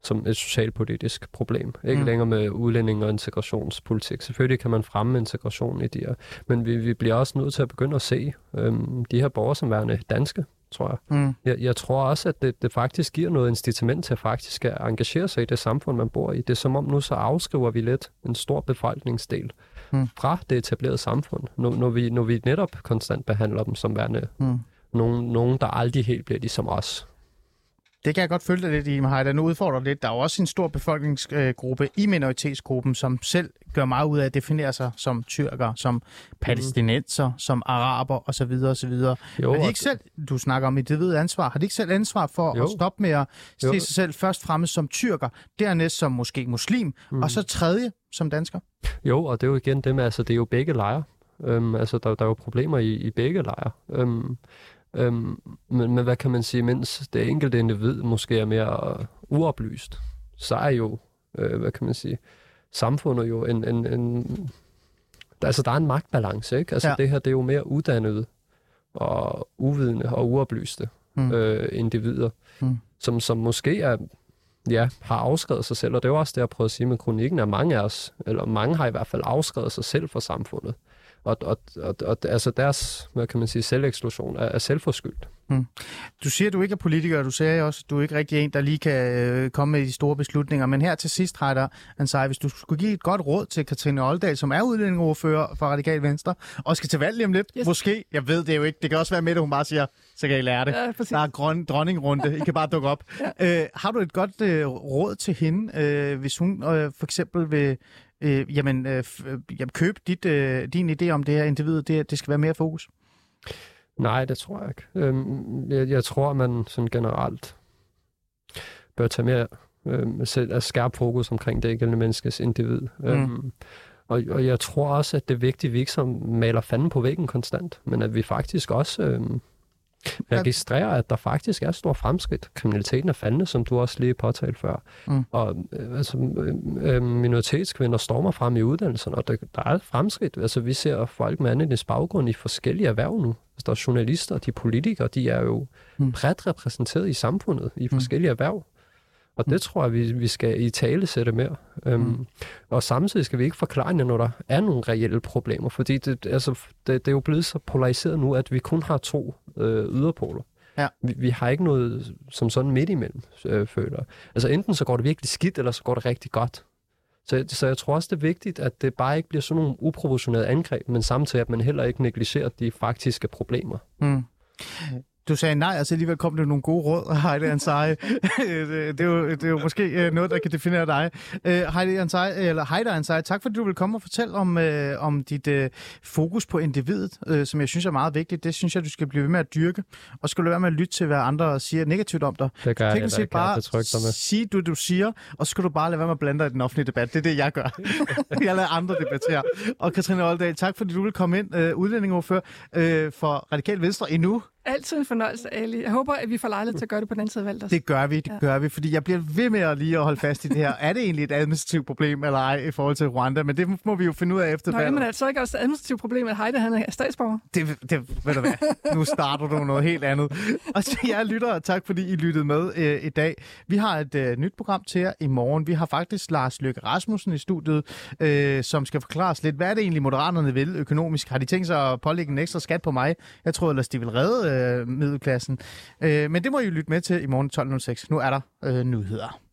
som et socialpolitisk problem. Ikke Mm. længere med udlænding og integrationspolitik. Selvfølgelig kan man fremme integration i de her, men vi, vi bliver også nødt til at begynde at se øhm, de her borgere som værende danske, tror jeg. Mm. Jeg, jeg tror også, at det, det faktisk giver noget incitament til at faktisk at engagere sig i det samfund, man bor i. Det er som om nu så afskriver vi lidt en stor befolkningsdel mm. fra det etablerede samfund, når, når, vi, når vi netop konstant behandler dem som værende Mm. nogen, nogen, der aldrig helt bliver ligesom os. Det kan jeg godt følge dig lidt i, Mahajda. Nu udfordrer lidt. Der er jo også en stor befolkningsgruppe i minoritetsgruppen, som selv gør meget ud af at definere sig som tyrker, som palæstinenser, som araber osv. osv. Jo, Har de ikke selv, du snakker om et individ ansvar, har de ikke selv ansvar for Jo. at stoppe med at se Jo. sig selv først fremme som tyrker, dernæst som måske muslim, mm. og så tredje som dansker? Jo, og det er jo igen det med, altså det er jo begge lejre. Øhm, altså der, der er jo problemer i, i begge lejre. Øhm, øhm, men, men hvad kan man sige, mens det enkelte individ måske er mere øh, uoplyst, så er jo, øh, hvad kan man sige, samfundet jo en, en, en altså der er en magtbalance, ikke? Altså Ja. det her, det er jo mere uddannede og uvidende og uoplyste Mm. øh, individer, Mm. som, som måske er, ja, har afskrevet sig selv, og det er jo også det, jeg prøver at sige med kronikken, at mange af os, eller mange har i hvert fald afskrevet sig selv fra samfundet. Og, og, og, og altså deres, hvad kan man sige, selveksklusion er, er selvforskyldt. Du siger, at du ikke er politiker, og du sagde også, at du er ikke rigtig en, der lige kan øh, komme med de store beslutninger. Men her til sidst, Heider Ansari, hvis du skulle give et godt råd til Katrine Oldal, som er udlændingeordfører for Radikal Venstre, og skal til valg lige om lidt, yes. Yes. måske, jeg ved det jo ikke, det kan også være med, at hun bare siger, så kan I lære det. Ja, præcis. Der er grøn, dronningrunde, I kan bare dukke op. ja. øh, har du et godt øh, råd til hende, øh, hvis hun øh, for eksempel vil øh, jamen, øh, øh, jamen, købe dit, øh, din idé om det her individ, det, det skal være mere fokus? Nej, det tror jeg ikke. Øhm, jeg, jeg tror, man sådan generelt bør tage mere øhm, selv, at skærpe fokus omkring det enkelte menneskes individ. Mm. Øhm, og, og jeg tror også, at det er vigtigt, at vi ikke så maler fanden på væggen konstant, men at vi faktisk også øhm, registrerer, at der faktisk er stor fremskridt. Kriminaliteten er faldende, som du også lige påtalte før. Mm. Og øh, altså, øh, øh, minoritetskvinder stormer frem i uddannelserne, og der, der er fremskridt. Altså, vi ser folk med anden baggrund i forskellige erhverv nu. Altså, der er journalister, de er politikere, de er jo Mm. mm. bredt repræsenteret i samfundet, i forskellige erhverv. Og det tror jeg, vi, vi skal i tale sætte mere. Øhm, Mm. Og samtidig skal vi ikke forklare det, når der er nogle reelle problemer, fordi det, altså, det, det er jo blevet så polariseret nu, at vi kun har to øh, yderpoler. Ja. Vi, vi har ikke noget som sådan midt imellem, øh, føler. Altså enten så går det virkelig skidt, eller så går det rigtig godt. Så, så jeg tror også, det er vigtigt, at det bare ikke bliver sådan nogle uproportionerede angreb, men samtidig, at man heller ikke negligerer de faktiske problemer. Mm. Du sagde nej, altså alligevel kom der nogle gode råd, Heidi Ansari. det, er jo, det er jo måske øh, noget, der kan definere dig. Øh, Heidi Ansari, eller Heidi Ansari, tak fordi du vil komme og fortælle om, øh, om dit øh, fokus på individet, øh, som jeg synes er meget vigtigt. Det synes jeg, du skal blive ved med at dyrke, og skal du være med at lytte til, hvad andre siger negativt om dig. Det gør jeg set bare sige du, du siger, og så skal du bare lade være med at blande dig i den offentlige debat. Det er det, jeg gør. jeg lader andre debattere. Og Katrine Oldal, tak fordi du vil komme ind, øh, udlændingeordfører øh, for Radikal Venstre endnu. Altid en fornøjelse, Ali. Jeg håber, at vi får lejlighed til at gøre det på den anden side af. Det gør vi, det Ja. gør vi, fordi jeg bliver ved med at lige at holde fast i det her. Er det egentlig et administrativt problem eller ej i forhold til Rwanda? Men det må vi jo finde ud af efter valget. jamen, er det så ikke også et administrativt problem, at Heide han er statsborger? Det, det, ved du hvad, nu starter du noget helt andet. Og til jer lyttere, tak fordi I lyttede med øh, i dag. Vi har et øh, nyt program til jer i morgen. Vi har faktisk Lars Løkke Rasmussen i studiet, øh, som skal forklare os lidt, hvad er det egentlig Moderaterne vil økonomisk? Har de tænkt sig at pålægge en ekstra skat på mig? Jeg troede ellers, de vil redde øh, middelklassen. Øh, men det må I lytte med til i morgen 12.06. Nu er der øh, nyheder.